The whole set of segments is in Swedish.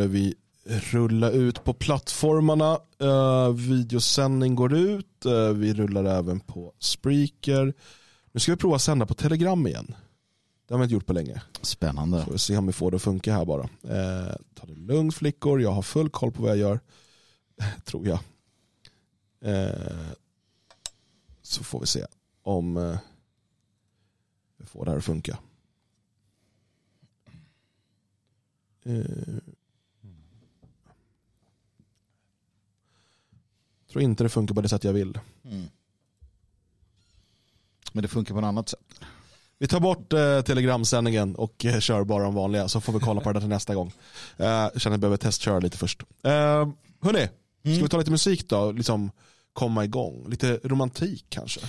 börjar vi rulla ut på plattformarna. Uh, videosändning går ut. Uh, vi rullar även på Spreaker. Nu ska vi prova att sända på Telegram igen. Det har vi inte gjort på länge. Spännande. Får vi se om vi får det att funka här bara. Uh, ta det lugnt flickor. Jag har full koll på vad jag gör. Tror jag. så får vi se om vi får det här att funka. Tror inte det funkar på det sätt jag vill. Mm. Men det funkar på något annat sätt. Vi tar bort eh, telegramsändningen och eh, kör bara de vanliga så får vi kolla på det till nästa gång. Eh, jag känner att jag behöver testköra lite först. Eh, hörni, mm. ska vi ta lite musik då? Liksom komma igång. Lite romantik kanske.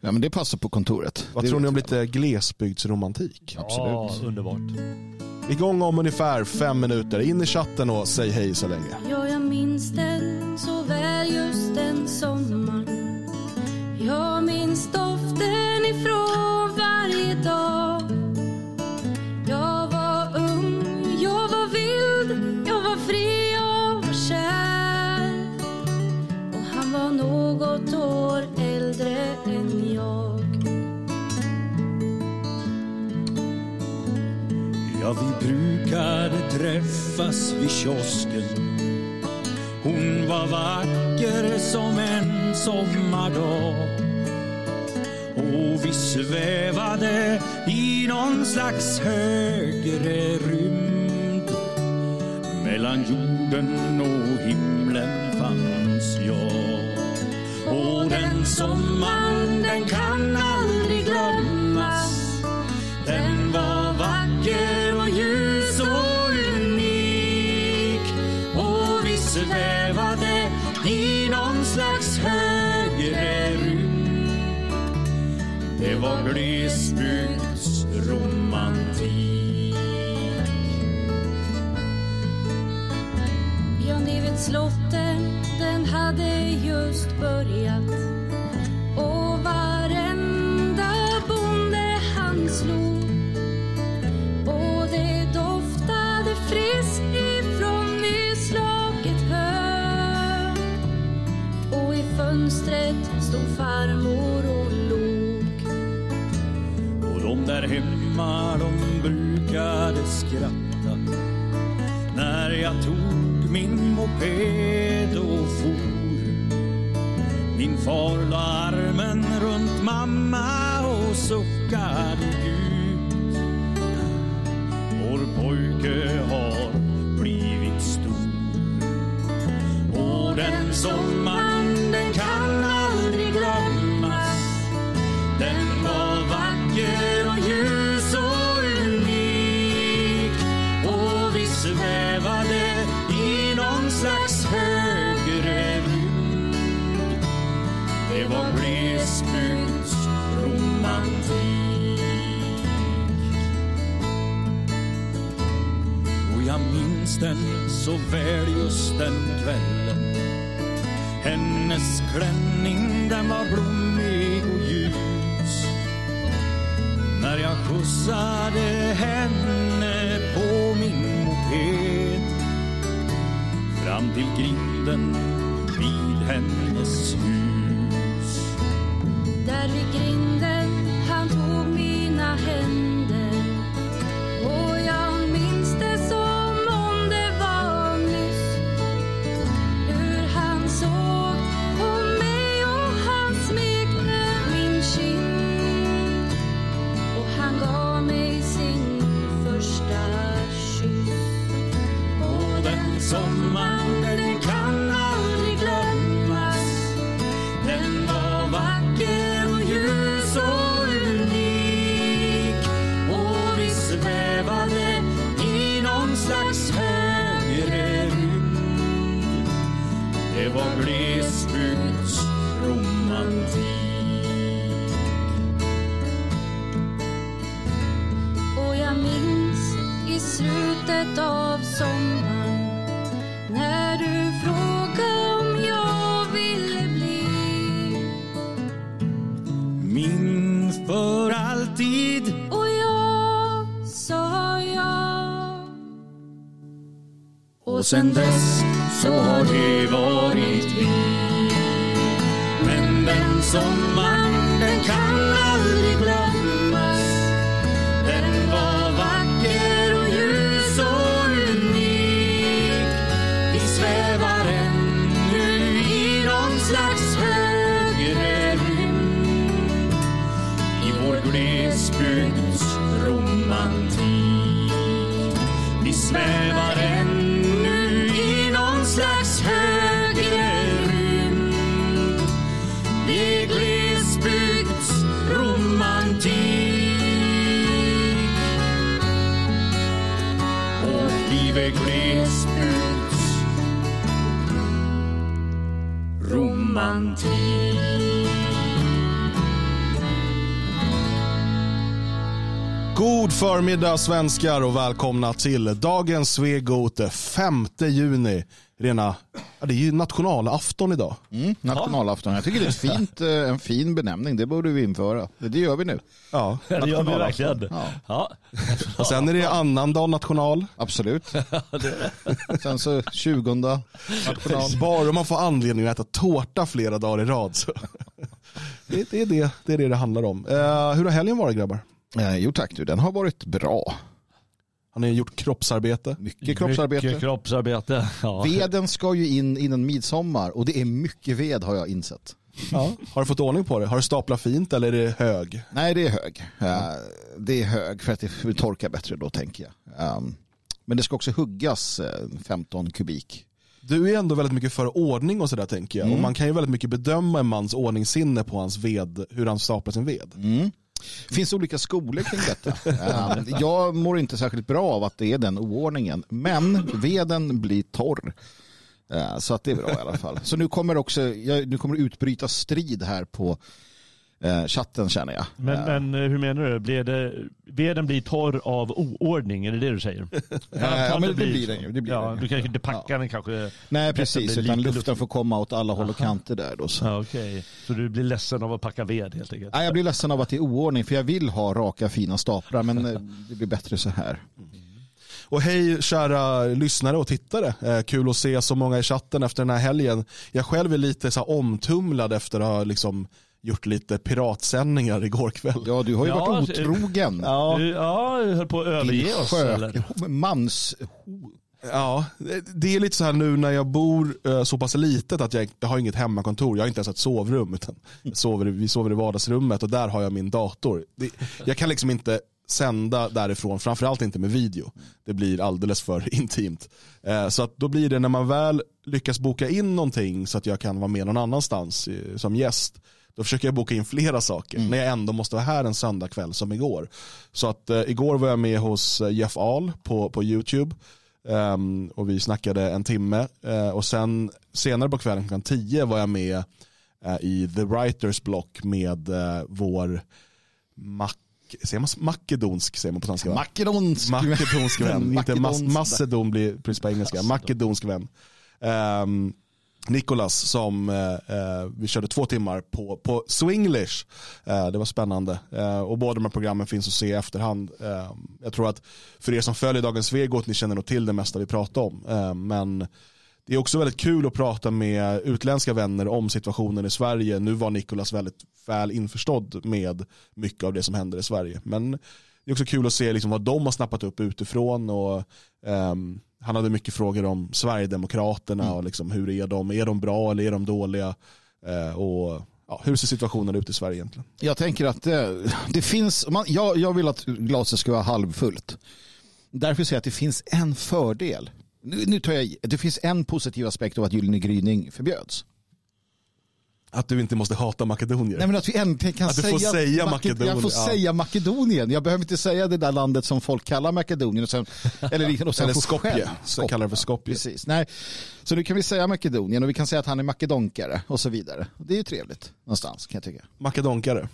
Ja men det passar på kontoret. Vad det tror ni om lite glesbygdsromantik? Ja, Absolut. underbart. Igång om ungefär fem minuter. In i chatten och säg hej så länge. Ja, jag minns just den sommaren. Jag minns doften ifrån varje dag. Jag var ung, jag var vild, jag var fri, jag var kär. Och han var något år äldre än jag. Ja, vi brukade träffas vid kiosken hon var vacker som en sommardag. Och vi svävade i någon slags högre rymd. Mellan jorden och himlen fanns jag. Och den sommaren, den kan glesbygdsromantik. Ja, ni vet den hade just börjat. Hemma de brukade skratta. När jag tog min moped och for. Min far la armen runt mamma och suckade. Så väl just den kvällen. Hennes klänning den var blommig och ljus. När jag skjutsade henne på min moped Fram till grinden vid hennes hus. Och sen dess så har det varit vi. Men den sommaren, Glesbygds romantik. God förmiddag svenskar och välkomna till dagens Svegot 5 juni. Rena, ja, det är ju nationalafton idag. Mm, nationalafton. Jag tycker det är ett fint, eh, en fin benämning. Det borde vi införa. Det gör vi nu. Ja. Det gör vi verkligen. Ja. Ja. Och sen är det annandag national. Absolut. Sen så 20 national. Bara om man får anledning att äta tårta flera dagar i rad. Så. Det, det, är det, det är det det handlar om. Eh, hur har helgen varit grabbar? Eh, jo tack du, den har varit bra. Har ni gjort kroppsarbete? Mycket kroppsarbete. Mycket kroppsarbete. Ja. Veden ska ju in innan midsommar och det är mycket ved har jag insett. Ja. Har du fått ordning på det? Har du staplat fint eller är det hög? Nej, det är hög. Eh, Det är hög för att det torkar bättre då tänker jag. Um, Men det ska också huggas eh, 15 kubik. Du är ändå väldigt mycket för ordning och sådär tänker jag. Mm. Och man kan ju väldigt mycket bedöma en mans ordningssinne på hans ved, hur han staplar sin ved. Mm. Det finns olika skolor kring detta. Eh, jag mår inte särskilt bra av att det är den oordningen. Men veden blir torr. Eh, så att det är bra i alla fall. Så nu kommer också, nu kommer det utbryta strid här på eh, chatten känner jag. Men, Eh, men eh, hur menar du? Blir det, veden blir torr av oordning, är det det du säger? ja, men det blir den ju, det blir ja, den du kanske inte packar den kanske. Nej, precis. blir Utan luften får komma åt alla håll och kanter där. Då, så. Ja, Okej, så du blir ledsen av att packa ved helt enkelt? Nej, jag blir ledsen av att det är oordning för jag vill ha raka fina staplar men eh, det blir bättre så här. Och hej kära lyssnare och tittare. Eh, kul att se så många i chatten efter den här helgen. Jag själv är lite så här omtumlad efter att ha liksom gjort lite piratsändningar igår kväll. Ja, du har ju Ja, varit så- otrogen. Ja, ja, du höll på att överge oss eller? Sjö, mans... ja, det är lite så här nu när jag bor eh, så pass litet att jag, jag har inget hemmakontor. Jag har inte ens ett sovrum. Utan jag sover, vi sover i vardagsrummet och där har jag min dator. Det, jag kan liksom inte sända därifrån, framförallt inte med video. Det blir alldeles för intimt. Eh, så att då blir det när man väl lyckas boka in någonting så att jag kan vara med någon annanstans eh, som gäst. Då försöker jag boka in flera saker när jag ändå måste vara här en söndagkväll som igår. Så att eh, igår var jag med hos eh, Jeff Ahl på, på YouTube. Ehm, och vi snackade en timme. Eh, och sen senare på kvällen klockan 10 var jag med eh, i The Writers Block med eh, vår Mac Säger man makedonsk säger man på svenska? Makedonsk. Makedonsk vän, inte mas macedon blir precis på engelska. Makedonsk vän. Um, Nikolas som eh, eh, vi körde två timmar på, på Swinglish. Eh, det var spännande. Eh, och båda de här programmen finns att se i efterhand. Eh, jag tror att för er som följer Dagens Svegot, ni känner nog till det mesta vi pratar om. Eh, men det är också väldigt kul att prata med utländska vänner om situationen i Sverige. Nu var Nikolas väldigt väl införstådd med mycket av det som händer i Sverige. Men det är också kul att se liksom vad de har snappat upp utifrån. Och, ehm, han hade mycket frågor om Sverigedemokraterna och liksom, hur är de? Är de bra eller är de dåliga? Eh, och ja, Hur ser situationen ut i Sverige egentligen? Jag tänker att det, det finns, man, jag, jag vill att glaset ska vara halvfullt. Därför säger jag att det finns en fördel. Nu, nu tar jag. Det finns en positiv aspekt av att Gyllene gryning förbjöds. Att du inte måste hata makedonier. Nej, men att vi äntligen kan Att du säga, får säga Make- Makedonien, Jag får ja. säga Makedonien. Jag behöver inte säga det där landet som folk kallar Makedonien. Och sen, eller, och sen Eller Skopje, själv- så kallar det för Skopje. Precis. Nej. Så nu kan vi säga Makedonien och vi kan säga att han är makedonkare och så vidare. Det är ju trevligt någonstans kan jag tycka. Makedonkare.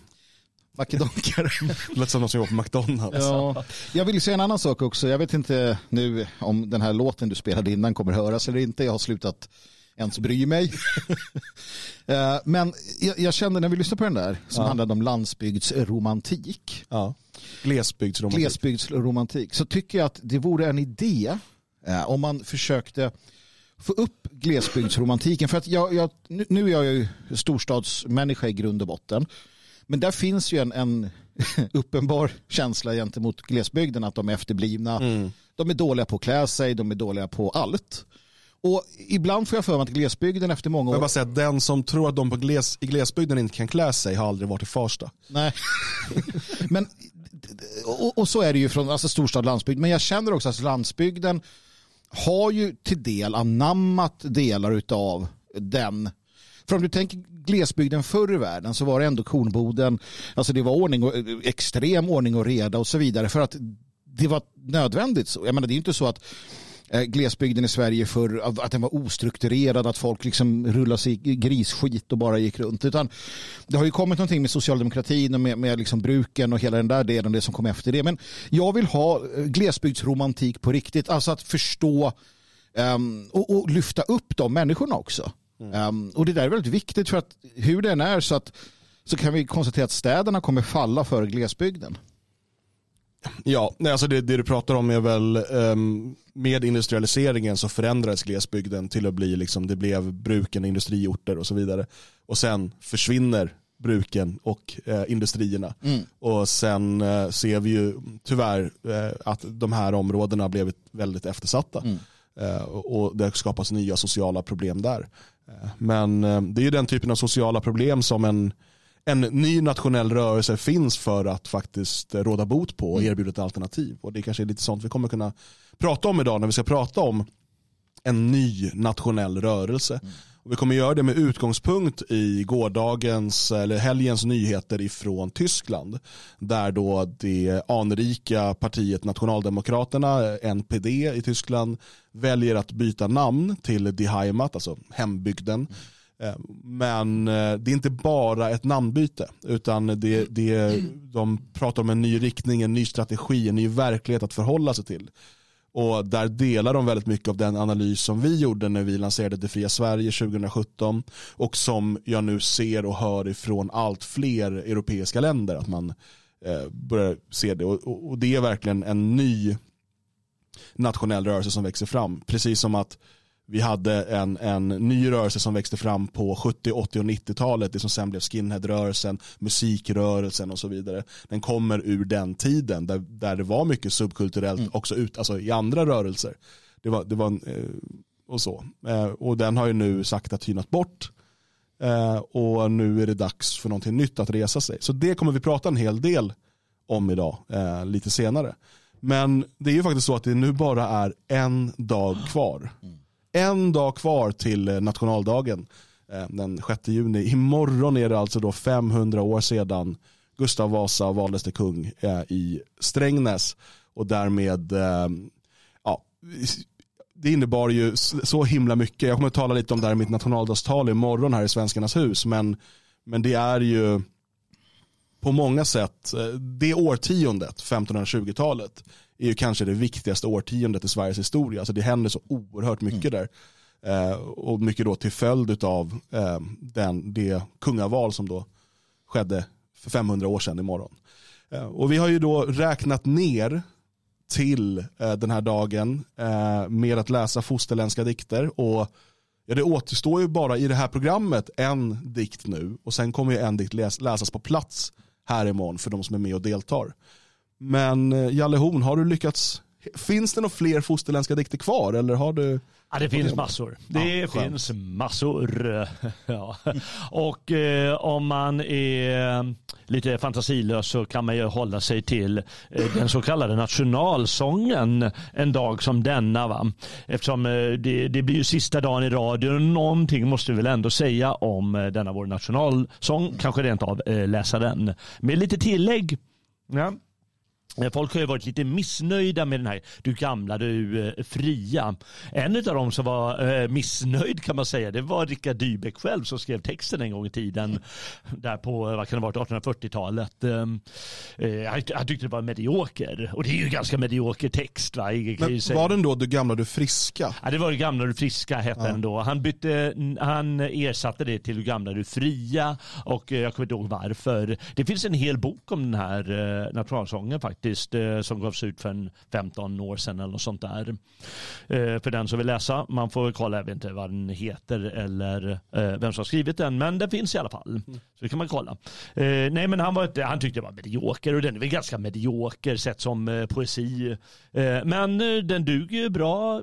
Makedonkare. Lät som någon som jobbar på McDonalds. Ja. Jag vill säga en annan sak också. Jag vet inte nu om den här låten du spelade innan kommer höras eller inte. Jag har slutat ens bry mig. Eh, Men jag, jag kände när vi lyssnade på den där som Ja. handlade om landsbygdsromantik, Ja. Glesbygdsromantik. glesbygdsromantik, så tycker jag att det vore en idé Eh, om man försökte få upp glesbygdsromantiken. För att jag, jag, nu är jag ju storstadsmänniska i grund och botten. Men där finns ju en, en uppenbar känsla gentemot glesbygden att de är efterblivna. De är dåliga på att klä sig, de är dåliga på allt. Och ibland får jag för mig att glesbygden efter många Får jag år... bara säga att den som tror att de på gles, i glesbygden inte kan klä sig har aldrig varit i Farsta. Nej. Men, och, och så är det ju från alltså storstad landsbygd. Men jag känner också att landsbygden har ju till del anammat delar av den. För om du tänker glesbygden förr i världen så var det ändå kornboden, alltså det var ordning och, extrem ordning och reda och så vidare för att det var nödvändigt så. Jag menar det är ju inte så att glesbygden i Sverige för att den var ostrukturerad, att folk liksom rullade sig i grisskit och bara gick runt. Utan det har ju kommit någonting med socialdemokratin och med, med liksom bruken och hela den där delen, det som kom efter det. Men jag vill ha eh, glesbygdsromantik på riktigt, alltså att förstå ehm, och, och lyfta upp de människorna också. Ehm, och det där är väldigt viktigt för att hur den är så att så kan vi konstatera att städerna kommer falla för glesbygden. Ja, nej, alltså det, det du pratar om är väl ehm, med industrialiseringen så förändrades glesbygden till att bli liksom, det blev bruken, industriorter och så vidare. Och sen försvinner bruken och eh, industrierna. Och sen eh, ser vi ju tyvärr eh, att de här områdena blivit väldigt eftersatta. Eh, och, och det skapas nya sociala problem där. Eh, men eh, det är ju den typen av sociala problem som en en ny nationell rörelse finns för att faktiskt råda bot på och erbjuda ett alternativ. Och det kanske är lite sånt vi kommer kunna prata om idag när vi ska prata om en ny nationell rörelse. Och vi kommer göra det med utgångspunkt i gårdagens eller helgens nyheter ifrån Tyskland. Där då det anrika partiet Nationaldemokraterna, NPD i Tyskland, väljer att byta namn till Die Heimat, alltså hembygden. Eh, Eh, men eh, det är inte bara ett namnbyte utan det, det, de pratar om en ny riktning, en ny strategi, en ny verklighet att förhålla sig till. Och där delar de väldigt mycket av den analys som vi gjorde när vi lanserade Det fria Sverige 2017 och som jag nu ser och hör ifrån allt fler europeiska länder att man eh, börjar se det. Och det är verkligen en ny nationell rörelse som växer fram. Precis som att vi hade en, en ny rörelse som växte fram på 70, 80 och 90-talet. Det som sen blev skinheadrörelsen, musikrörelsen och så vidare. Den kommer ur den tiden där, där det var mycket subkulturellt också ut, alltså i andra rörelser. Det var, det var en, eh, och så. Eh, och den har ju nu sakta tynat bort. Eh, och nu är det dags för någonting nytt att resa sig. Så det kommer vi prata en hel del om idag, lite senare. Men det är ju faktiskt så att det nu bara är en dag kvar. En dag kvar till eh, nationaldagen eh, den 6 juni. Imorgon är det alltså då 500 år sedan Gustav Vasa valdes till kung eh, i Strängnäs. Och därmed, ja, det innebar ju så himla mycket. Jag kommer att tala lite om det här i mitt nationaldagstal imorgon här i Svenskarnas hus. Men, men det är ju på många sätt, det årtiondet, 1520-talet, är ju kanske det viktigaste årtiondet i Sveriges historia. Alltså det händer så oerhört mycket där. Eh, och mycket då till följd av eh, den, det kungaval som då skedde för 500 år sedan imorgon. Eh, och vi har ju då räknat ner till eh, den här dagen eh, med att läsa fosterländska dikter. Och ja, det återstår ju bara i det här programmet en dikt nu och sen kommer ju en dikt läs, läsas på plats här imorgon för de som är med och deltar. Men eh, Jalle Horn, har du lyckats? Finns det några fler fosterländska dikter kvar eller har du? Ja, det finns massor. Det Ja, finns massor. Ja. Och eh, om man är lite fantasilös så kan man ju hålla sig till eh, den så kallade nationalsången en dag som denna. Va? Eftersom eh, det, det blir ju sista dagen i radion. Någonting måste vi väl ändå säga om eh, denna vår nationalsång. Kanske rent av eh, läsa den med lite tillägg. Ja. Eh, Folk har ju varit lite missnöjda med den här Du gamla, du eh, fria. En av dem som var eh, missnöjd kan man säga, det var Rickard Dybeck själv som skrev texten en gång i tiden. Där på, vad kan det ha varit, 1840-talet. Eh, eh, han, tyckte det var medioker. Och det är ju ganska medioker text. Va? Men var den då Du gamla du friska? Ja, det var det gamla du friska hette den då. Han, bytte, han ersatte det till du gamla du fria och jag kommer inte ihåg varför. Det finns en hel bok om den här nationalsången faktiskt. Faktiskt eh, som gavs ut för en 15 år sedan eller något sånt där. Eh, för den som vill läsa, man får kolla, jag vet inte vad den heter eller eh, vem som har skrivit den, men den finns i alla fall. Så det kan man kolla. Nej men han, var, han tyckte det var medioker och den är väl ganska medioker sett som poesi. Men den duger ju bra,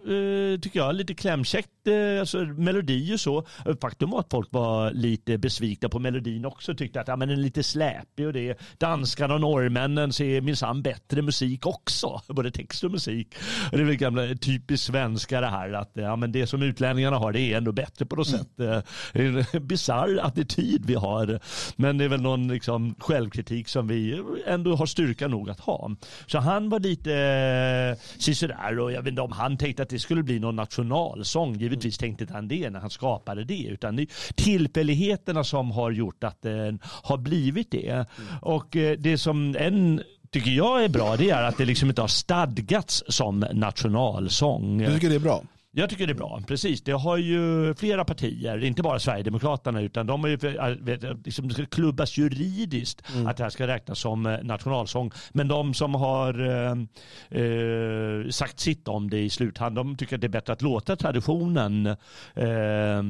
tycker jag, lite klämkäckt, alltså melodi och så. Faktum var att folk var lite besvikna på melodin också, tyckte att ja, men den är lite släpig och det danskarna och norrmännen ser minsann bättre musik också, både text och musik. Och det är väl gamla typiskt svenska det här att ja, men det som utlänningarna har det är ändå bättre på något sätt. Eh, Det är en bisarr attityd vi har. Men det är väl någon liksom självkritik som vi ändå har styrka nog att ha. Så han var lite eh, sisådär och jag vet inte om han tänkte att det skulle bli någon nationalsång. Givetvis tänkte inte han det när han skapade det. Utan det är tillfälligheterna som har gjort att den har blivit det. Och eh, det som en tycker jag är bra det är att det liksom inte har stadgats som nationalsång. Du tycker det är bra? Jag tycker det är bra, precis. Det har ju flera partier, inte bara Sverigedemokraterna, utan de har ju vet, liksom, det ska klubbas juridiskt att det här ska räknas som eh, nationalsång. Men de som har eh, eh, sagt sitt om det i sluthand, de tycker att det är bättre att låta traditionen eh,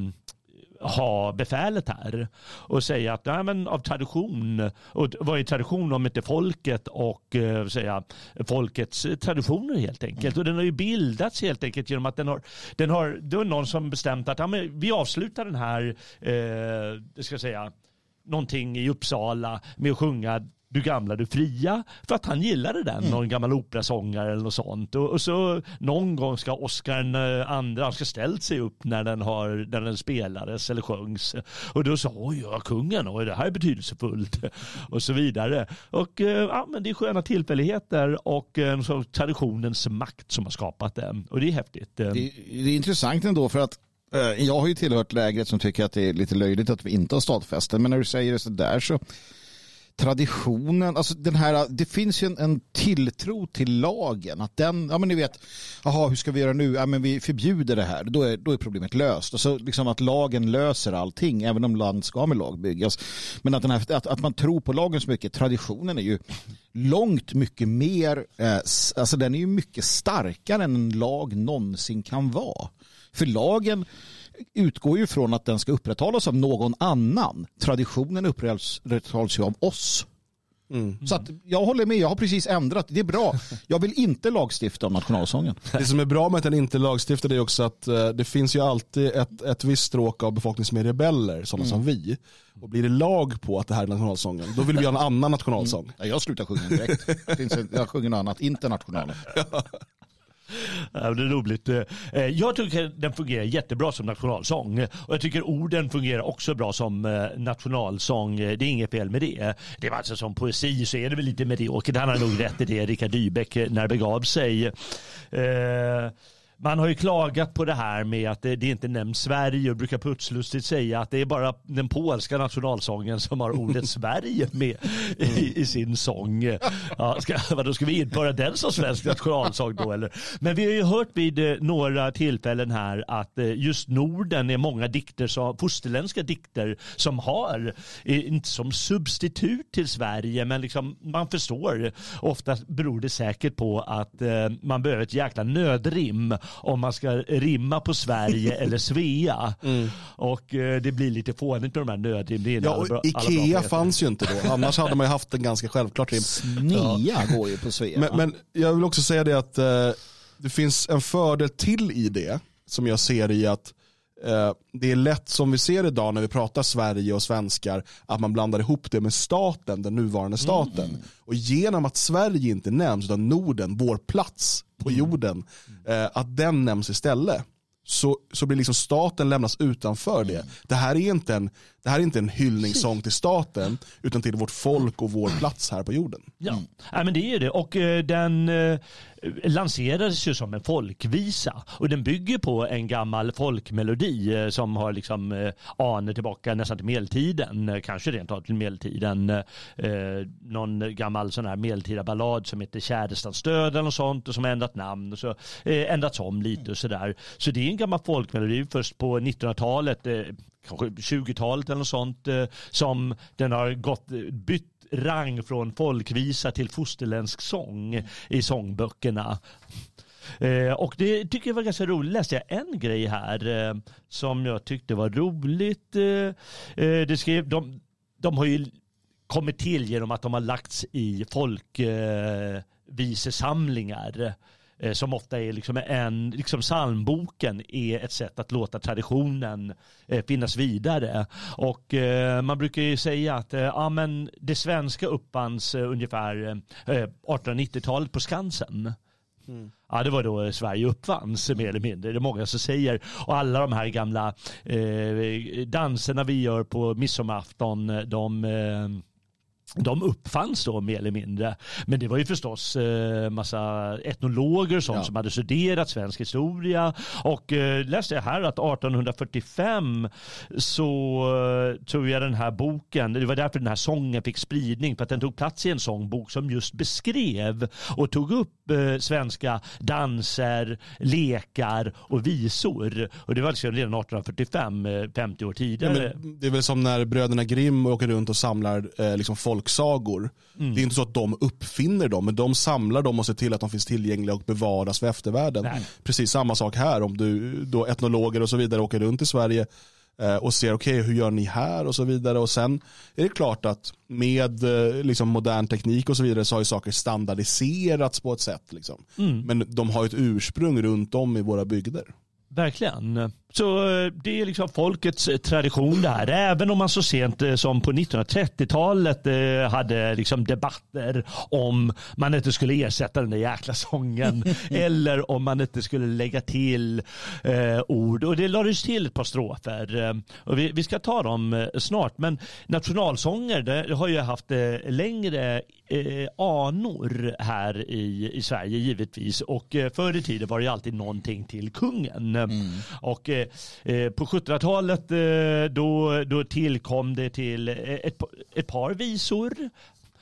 ha befälet här och säga att nej, men av tradition, och vad är tradition om inte folket och eh, säga, folkets traditioner helt enkelt. Och den har ju bildats helt enkelt genom att den har, den har, det var någon som bestämt att ja, men vi avslutar den här, eh, det ska jag säga, någonting i Uppsala med att sjunga du gamla, du fria. För att han gillade den, någon gammal operasångare eller något sånt. Och, och så någon gång ska Oscar den andra, han ska ställt sig upp när den, har, när den spelades eller sjöngs. Och då sa oj, ja, kungen, och det här är betydelsefullt. och så vidare. Och eh, ja, men det är sköna tillfälligheter och eh, så traditionens makt som har skapat det. Och det är häftigt. Eh, Det, det är intressant ändå för att eh, jag har ju tillhört lägret som tycker att det är lite löjligt att vi inte har stadfäst det. Men när du säger det så där så traditionen, alltså den här, det finns ju en, en tilltro till lagen. Att den, ja men ni vet, jaha hur ska vi göra nu? Ja men vi förbjuder det här, då är, då är problemet löst. Och så liksom att lagen löser allting, även om land ska med lag byggas. Men att, den här, att, att man tror på lagen så mycket, traditionen är ju långt mycket mer, eh, alltså den är ju mycket starkare än en lag någonsin kan vara. För lagen utgår ju från att den ska upprätthållas av någon annan. Traditionen upprätthålls ju av oss. Så att jag håller med, jag har precis ändrat. Det är bra. Jag vill inte lagstifta om nationalsången. Det som är bra med att den inte är lagstiftad är också att eh, det finns ju alltid ett, ett visst stråk av som är rebeller, sådana som vi. Och blir det lag på att det här är nationalsången, då vill vi ha en annan nationalsång. Ja, jag slutar sjunga direkt. Jag sjunger något annat, internationellt. Ja, det är roligt. Eh, eh, jag tycker den fungerar jättebra som nationalsång. Och jag tycker orden fungerar också bra som eh, nationalsång. Det är inget fel med det. Det var alltså som poesi så är det väl lite mediokert. Han har nog rätt i det, Rickard Dybeck, när det begav sig. Man har ju klagat på det här med att det, det inte nämns Sverige och brukar putslustigt säga att det är bara den polska nationalsången som har ordet Sverige med i, i sin sång. Ja, ska, vadå, ska vi införa den som svensk nationalsång då eller? Men vi har ju hört vid eh, några tillfällen här att eh, just Norden är många dikter, som, fosterländska dikter som har, eh, inte som substitut till Sverige, men liksom man förstår. Ofta beror det säkert på att man behöver ett jäkla nödrim om man ska rimma på Sverige eller Svea. Och eh, det blir lite fånigt med de här nödrim. Det är Ja, och alla Ikea fanns ju inte då, annars hade man ju haft en ganska självklart rim. Nia går ju på Svea. Men, men jag vill också säga det att eh, det finns en fördel till i det som jag ser i att eh, det är lätt som vi ser idag när vi pratar Sverige och svenskar att man blandar ihop det med staten, den nuvarande staten. Och genom att Sverige inte nämns utan Norden, vår plats på jorden, eh, att den nämns istället. Så, så blir liksom staten lämnas utanför det. Det här är inte en, det här är inte en hyllningssång till staten utan till vårt folk och vår plats här på jorden. Ja, Nej, men det är det. Och eh, den eh, lanserades ju som en folkvisa. Och den bygger på en gammal folkmelodi eh, som har liksom eh, anor tillbaka nästan till medeltiden. Eh, kanske rent av till medeltiden. Någon gammal sån här medeltida ballad som heter Kärdestans död eller något sånt och som har ändrat namn och så ändrats om lite och sådär. Så det är en gammal folkmelodi först på 1900-talet, kanske 20-talet eller något sånt, som den har gått, bytt rang från folkvisa till fosterländsk sång i sångböckerna. Eh, och det tycker jag var ganska roligt. Läste jag en grej här eh, som jag tyckte var roligt. Eh, eh det skrev, de, de har ju kommit till genom att de har lagts i folkvisesamlingar. Eh, Eh, som ofta är liksom en, liksom psalmboken är ett sätt att låta traditionen eh, finnas vidare. Och eh, man brukar ju säga att ja, men det svenska uppfanns ungefär 1890-talet på Skansen. Mm. Ja, det var då Sverige uppfanns mer eller mindre. Det är många som säger. Och alla de här gamla eh, danserna vi gör på midsommarafton, de eh, de uppfanns då mer eller mindre. Men det var ju förstås eh, massa etnologer och sånt ja. som hade studerat svensk historia. Och eh, läste jag här att 1845 så eh, tror jag den här boken, det var därför den här sången fick spridning, för att den tog plats i en sångbok som just beskrev och tog upp eh, svenska danser, lekar och visor. Och det var liksom redan 1845, 50 eh, år tidigare. Ja, det är väl som när bröderna Grimm åker runt och samlar eh, liksom folk folksagor. Mm. Det är inte så att de uppfinner dem, men de samlar dem och ser till att de finns tillgängliga och bevaras för eftervärlden. Nej. Precis samma sak här, om du då etnologer och så vidare åker runt i Sverige eh, och ser okej okay, hur gör ni här och så vidare och sen är det klart att med eh, liksom, modern teknik och så vidare så har ju saker standardiserats på ett sätt liksom. Mm. men de har ett ursprung runt om i våra bygder. Verkligen. Så eh, det är liksom folkets eh, tradition det här. Även om man så sent eh, som på 1930-talet hade liksom debatter om man inte skulle ersätta den där jäkla sången eller om man inte skulle lägga till ord. Och det lades till ett par strofer. Och vi, ska ta dem snart. Men nationalsånger har ju haft längre anor här i, Sverige givetvis. Och förr i tiden var det alltid någonting till kungen. Mm. Och Eh, eh, på 1700-talet eh, då, då tillkom det till ett, ett par visor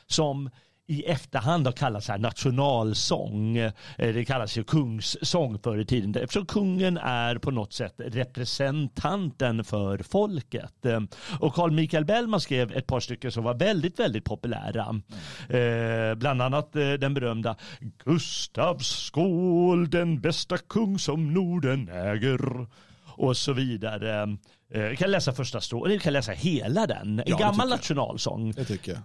som i efterhand har kallats här nationalsång. Det kallas ju kungssång förr i tiden eftersom kungen är på något sätt representanten för folket. Och Carl Michael Bellman skrev ett par stycken som var väldigt, väldigt populära. Bland annat den berömda Gustavs skål, den bästa kung som Norden äger och så vidare. Jag eh, kan läsa första strålet, jag kan läsa hela den. En ja, gammal nationalsång.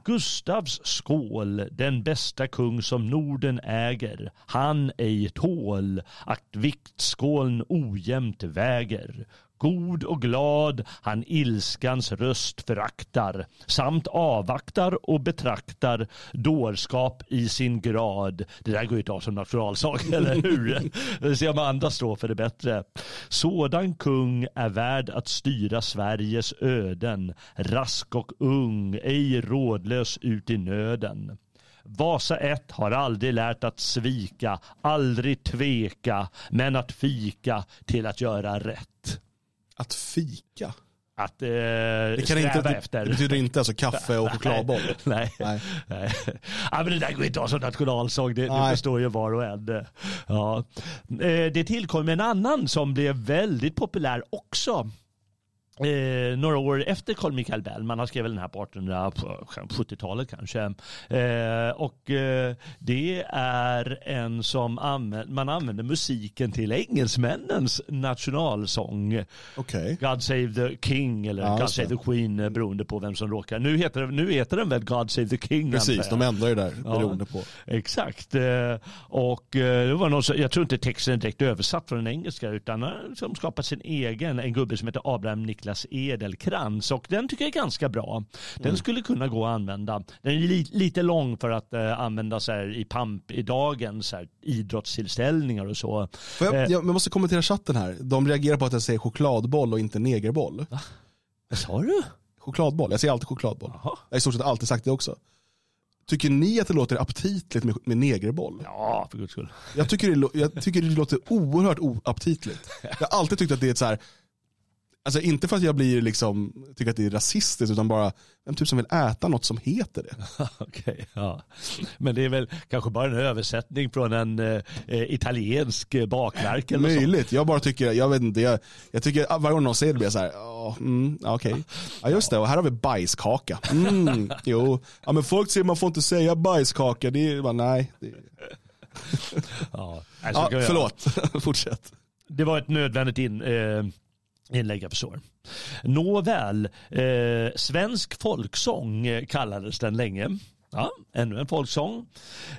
Gustavs skål, den bästa kung som Norden äger. Han ej tål att viktskålen ojämnt väger god och glad han ilskans röst föraktar samt avvaktar och betraktar dårskap i sin grad. Det där går ju inte av som nationalsång, eller hur? Vi ser om andra strofer är bättre. Sådan kung är värd att styra Sveriges öden, rask och ung, ej rådlös ut i nöden. Vasa 1 har aldrig lärt att svika, aldrig tveka, men att fika till att göra rätt. Att fika? Att eh, det kan inte, efter. Det betyder inte alltså kaffe och chokladboll? Nej. Nej. Nej. Ja, men det där går inte att ha som nationalsång, det, det förstår ju var och en. Ja. Eh, det tillkom en annan som blev väldigt populär också Eh, några år efter Carl Michael Bellman, han skrev väl den här på 1870-talet kanske. Eh, och eh, det är en som använder, man använder musiken till engelsmännens nationalsång. Okay. God Save the King eller ja, God Save the Queen eh, beroende på vem som råkar. Nu heter, nu heter den väl God Save the King. Precis, de ändrar ju där beroende ja, på. Exakt. Eh, och eh, det var någon, jag tror inte texten är direkt översatt från den engelska utan som skapat sin egen, en gubbe som heter Abraham Nick Niklas Edelkrans och den tycker jag är ganska bra. Den mm. skulle kunna gå att använda. Den är li lite lång för att uh, användas i pamp i dagens här, idrottstillställningar och så. Jag, eh. jag, måste kommentera chatten här. De reagerar på att jag säger chokladboll och inte negerboll. Va? Vad sa du? Chokladboll, jag säger alltid chokladboll. Aha. Jag har i stort sett alltid sagt det också. Tycker ni att det låter aptitligt med, med negerboll? Ja, för guds skull. Jag tycker det, jag tycker det låter oerhört oaptitligt. Jag har alltid tyckt att det är ett så här Alltså inte för att jag blir liksom, tycker att det är rasistiskt utan bara en typ som vill äta något som heter det. Okej, ja. Men det är väl kanske bara en översättning från en eh, italiensk bakverk eller så. Möjligt, jag bara tycker, jag vet inte, jag, jag tycker varje gång någon säger det blir jag så här, ja, mm, okej. Ja just det, och här har vi bajskaka. Mm, jo, ja men folk säger man får inte säga bajskaka, det är bara nej. Det, Ja, alltså, ja, förlåt, fortsätt. Det var ett nödvändigt in, eh, inlägg jag förstår. Nåväl, eh, svensk folksång eh, kallades den länge. Ja, ännu en folksång.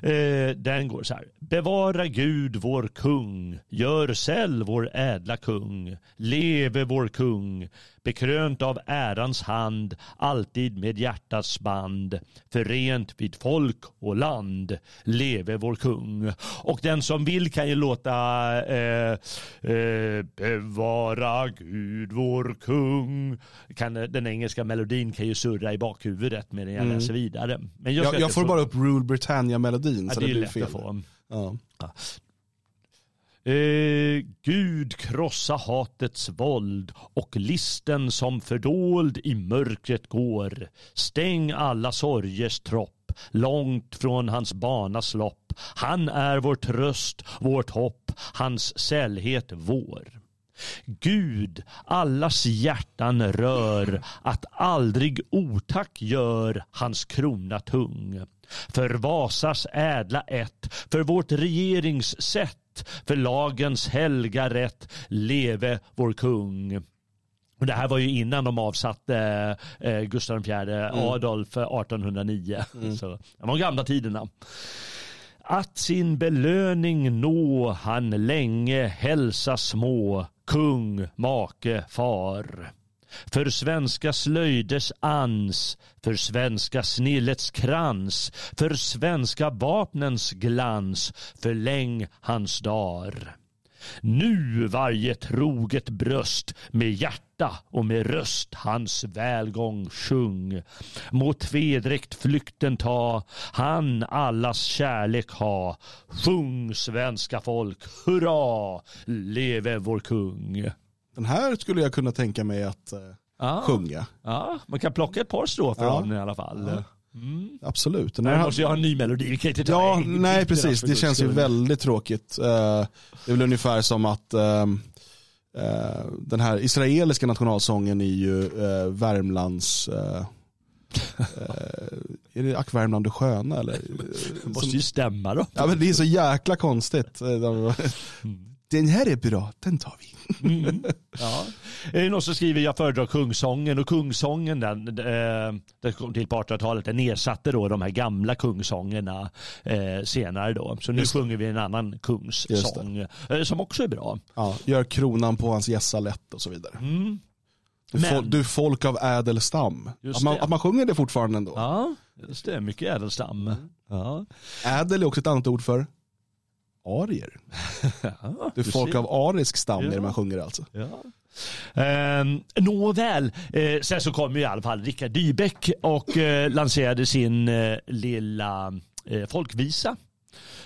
Eh, den går så här. Bevara Gud vår kung, gör säll vår ädla kung, leve vår kung, bekrönt av ärans hand, alltid med hjärtats band, förent vid folk och land, leve vår kung. Och den som vill kan ju låta eh, eh, bevara Gud vår kung. Kan, den engelska melodin kan ju surra i bakhuvudet medan jag läser vidare. Men Jag, jag inte får få- bara upp Rule Britannia-melodin Ja, så det det, är blir fel. att få. Ja. Eh, Gud krossa hatets våld och listen som fördold i mörkret går. Stäng alla sorgers tropp långt från hans banas lopp. Han är vår tröst, vårt hopp, hans sällhet vår. Gud, allas hjärtan rör, att aldrig otack gör hans krona tung. För Vasas ädla ett, för vårt regeringssätt, för lagens helga rätt, leve vår kung. Och det här var ju innan de avsatte eh, Gustav IV Adolf eh, 1809. Så det var de gamla tiderna. Att sin belöning nå han länge hälsa små, kung, make, far. För svenska slöjders ans, för svenska snillets krans, för svenska vapnens glans, förläng hans dar. Nu varje troget bröst med hjärta och med röst hans välgång sjung. Må tvedräkt flykten ta, han allas kärlek ha. Sjung svenska folk, hurra, leve vår kung. Den här skulle jag kunna tänka mig att eh, Ja, sjunga. ja, man kan plocka ett par strofer Ja. av den i alla fall. Absolut. Den här, jag måste ju ha en ny melodi. Vi kan inte ta Ja, en- nej precis. Det känns ju väldigt tråkigt. Eh, Det är väl ungefär som att eh, den här israeliska nationalsången är ju Värmlands är det Ack Värmland du sköna eller? Det måste ju stämma då. Ja men det är så jäkla konstigt. De- Den här är bra, den tar vi. Mm. Ja. Det är någon som skriver jag föredrar kungsången och kungsången den, eh, den kom till på 1800-talet. Den ersatte då de här gamla kungsångerna eh, senare då. Så nu Just det. sjunger vi en annan kungssång eh, som också är bra. Ja, gör kronan på hans gässa lätt och så vidare. Mm. Du, Men- fol, du folk av ädel stam. Just Att man, det. att man sjunger det fortfarande ändå. Ja, just det. Mycket ädelstam. Ja. Ädel är också ett annat ord för arier. Ja, Du är folk ser. av arisk stam det Ja. man sjunger alltså. Ja. Ehm, Nåväl, eh, sen så kom ju i alla fall Rickard Dybeck och eh, lanserade sin eh, lilla eh, folkvisa.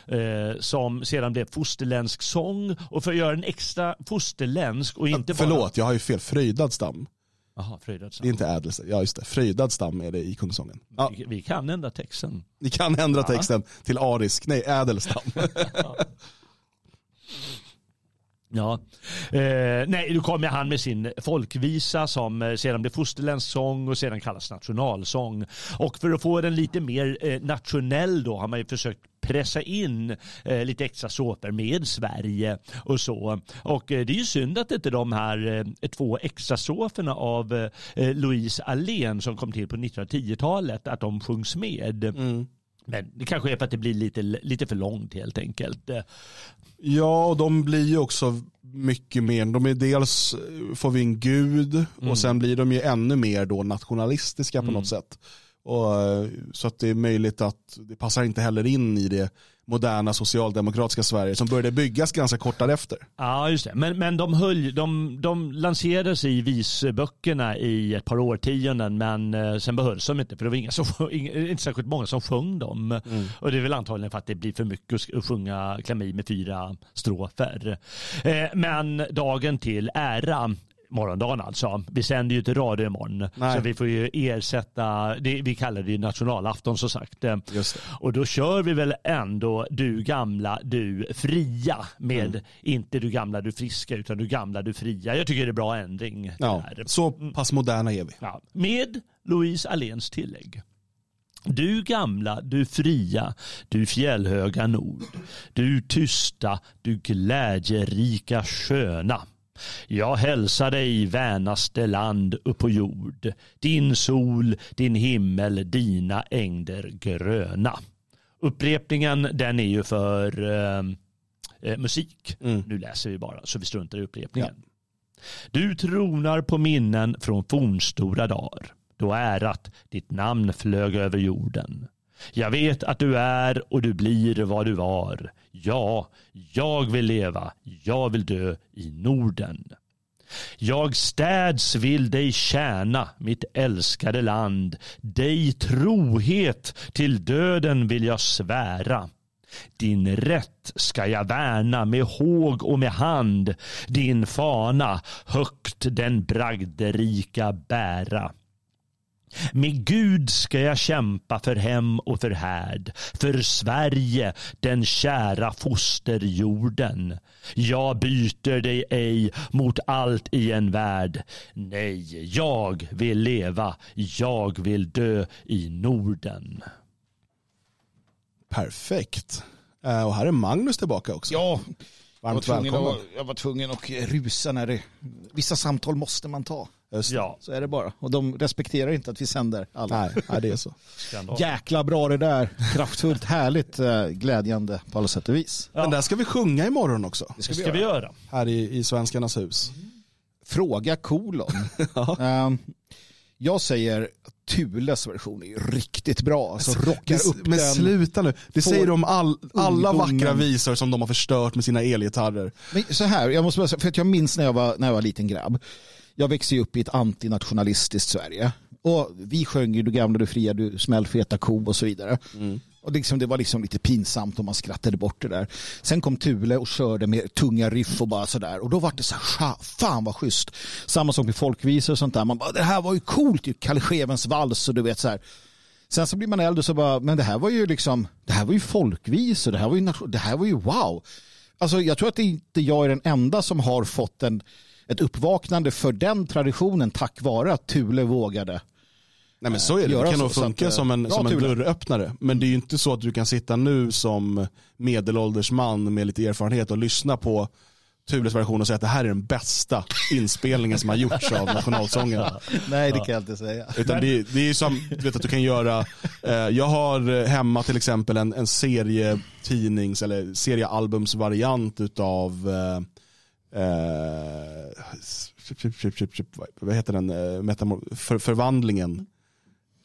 Eh, som sedan blev fosterländsk sång och för att göra den extra fosterländsk och inte bara... Förlåt, jag har ju fel. Fröjdad stam. Jaha, Fröjdad Det är inte ädel Ja just det, fröjdad stam är det i kungsången. Ja, vi, vi kan ändra texten. ni kan ändra Ja. texten till arisk, nej ädel stam. Ja. Eh, nej, då kommer han med sin folkvisa som eh, sedan blev fosterländsk sång och sedan kallas nationalsång. Och för att få den lite mer eh, nationell då har man ju försökt pressa in eh, lite extra såper med Sverige och så. Och eh, det är ju synd att inte de här eh, två extra såferna av eh, eh Louise Allén som kom till på 1910-talet, att de sjungs med. Mm. Men det kanske är för att det blir lite, lite för långt helt enkelt. Ja, och de blir ju också mycket mer, de är dels får vi en gud Mm. och sen blir de ju ännu mer då nationalistiska på något sätt. Och, eh, så att det är möjligt att det passar inte heller in i det moderna socialdemokratiska Sverige som började byggas ganska kort därefter. Ja, just det. Men, men de, höll, de, de lanserades i visböckerna i ett par årtionden men eh, sen behölls de inte för det var inga som, inte särskilt många som sjöng dem. Och det är väl antagligen för att det blir för mycket att sjunga klamid med fyra strofer. Eh, men dagen till ära morgondagen alltså. Vi sänder ju inte radio imorgon. Nej. Så vi får ju ersätta, det, vi kallar det ju nationalafton som sagt. Och då kör vi väl ändå du gamla, du fria med Mm. inte du gamla, du friska utan du gamla, du fria. Jag tycker det är bra ändring. Ja, där. så pass moderna är vi. Ja, med Louise Alléns tillägg. Du gamla, du fria, du fjällhöga nord. Du tysta, du glädjerika sköna. Jag hälsar dig vänaste land upp på jord. Din sol, din himmel, dina ängder gröna. Upprepningen den är ju för eh, eh, musik. Mm. Nu läser vi bara så vi struntar i upprepningen. Du tronar på minnen från fornstora dagar, då ärat ditt namn flög över jorden. Jag vet att du är och du blir vad du var. Ja, jag vill leva, jag vill dö i Norden. Jag städs vill dig tjäna, mitt älskade land. Dig trohet till döden vill jag svära. Din rätt ska jag värna med håg och med hand. Din fana högt den bragderika bära. Med Gud ska jag kämpa för hem och för härd, för Sverige, den kära fosterjorden. Jag byter dig ej mot allt i en värld. Nej, jag vill leva, jag vill dö i Norden. Perfekt. Eh, Och här är Magnus tillbaka också. Ja, jag var, Varmt tvungen välkommen. att, jag var tvungen att rusa när det... Vissa samtal måste man ta. Just det. Ja, Så är det bara. Och de respekterar inte att vi sänder alla. Nej, nej, det är så. Jäkla bra det där. Kraftfullt, härligt, eh, glädjande på alla sätt och vis. Ja. Men där ska vi sjunga imorgon också. Det ska Det vi ska vi göra. göra. Här i, i Svenskarnas hus. Fråga kolon. Ehm, jag säger att Thules version är riktigt bra. Alltså rockar Det- upp men den. sluta nu. Det Får säger de om all, alla ungdomen- vackra visor som de har förstört med sina elgitarrer. Men så här, jag måste bara säga, för att jag minns när jag var, när jag var liten grabb. Jag växte upp i ett antinationalistiskt Sverige. Och vi sjöng ju Du gamla, du fria, du smällfeta ko och så vidare. Och liksom, det var liksom lite pinsamt om man skrattade bort det där. Sen kom Thule och körde med tunga riff och bara sådär. Och då var det så här, "Scha, fan vad schysst. Samma sak med folkvisor och sånt där. Man bara, det här var ju coolt ju. Kalle Schewens vals och du vet så här. Sen så blir man äldre och så bara, men det här var ju liksom, det här var ju folkvisor, det här var ju, det här var ju wow. Alltså jag tror att det inte jag är den enda som har fått en, ett uppvaknande för den traditionen tack vare att Thule vågade. Nej men så är det. Det kan nog funka att, eh, som en, som en dörröppnare. Men det är ju inte så att du kan sitta nu som medelålders man med lite erfarenhet och lyssna på Thules version och säga att det här är den bästa inspelningen som har gjorts av nationalsången. Nej, det kan jag inte säga. Utan det, det är ju som, du vet att du kan göra, eh, jag har eh, hemma till exempel en, en serietidnings eller seriealbumsvariant utav eh, eh, vad heter den, eh, metamor- för, förvandlingen.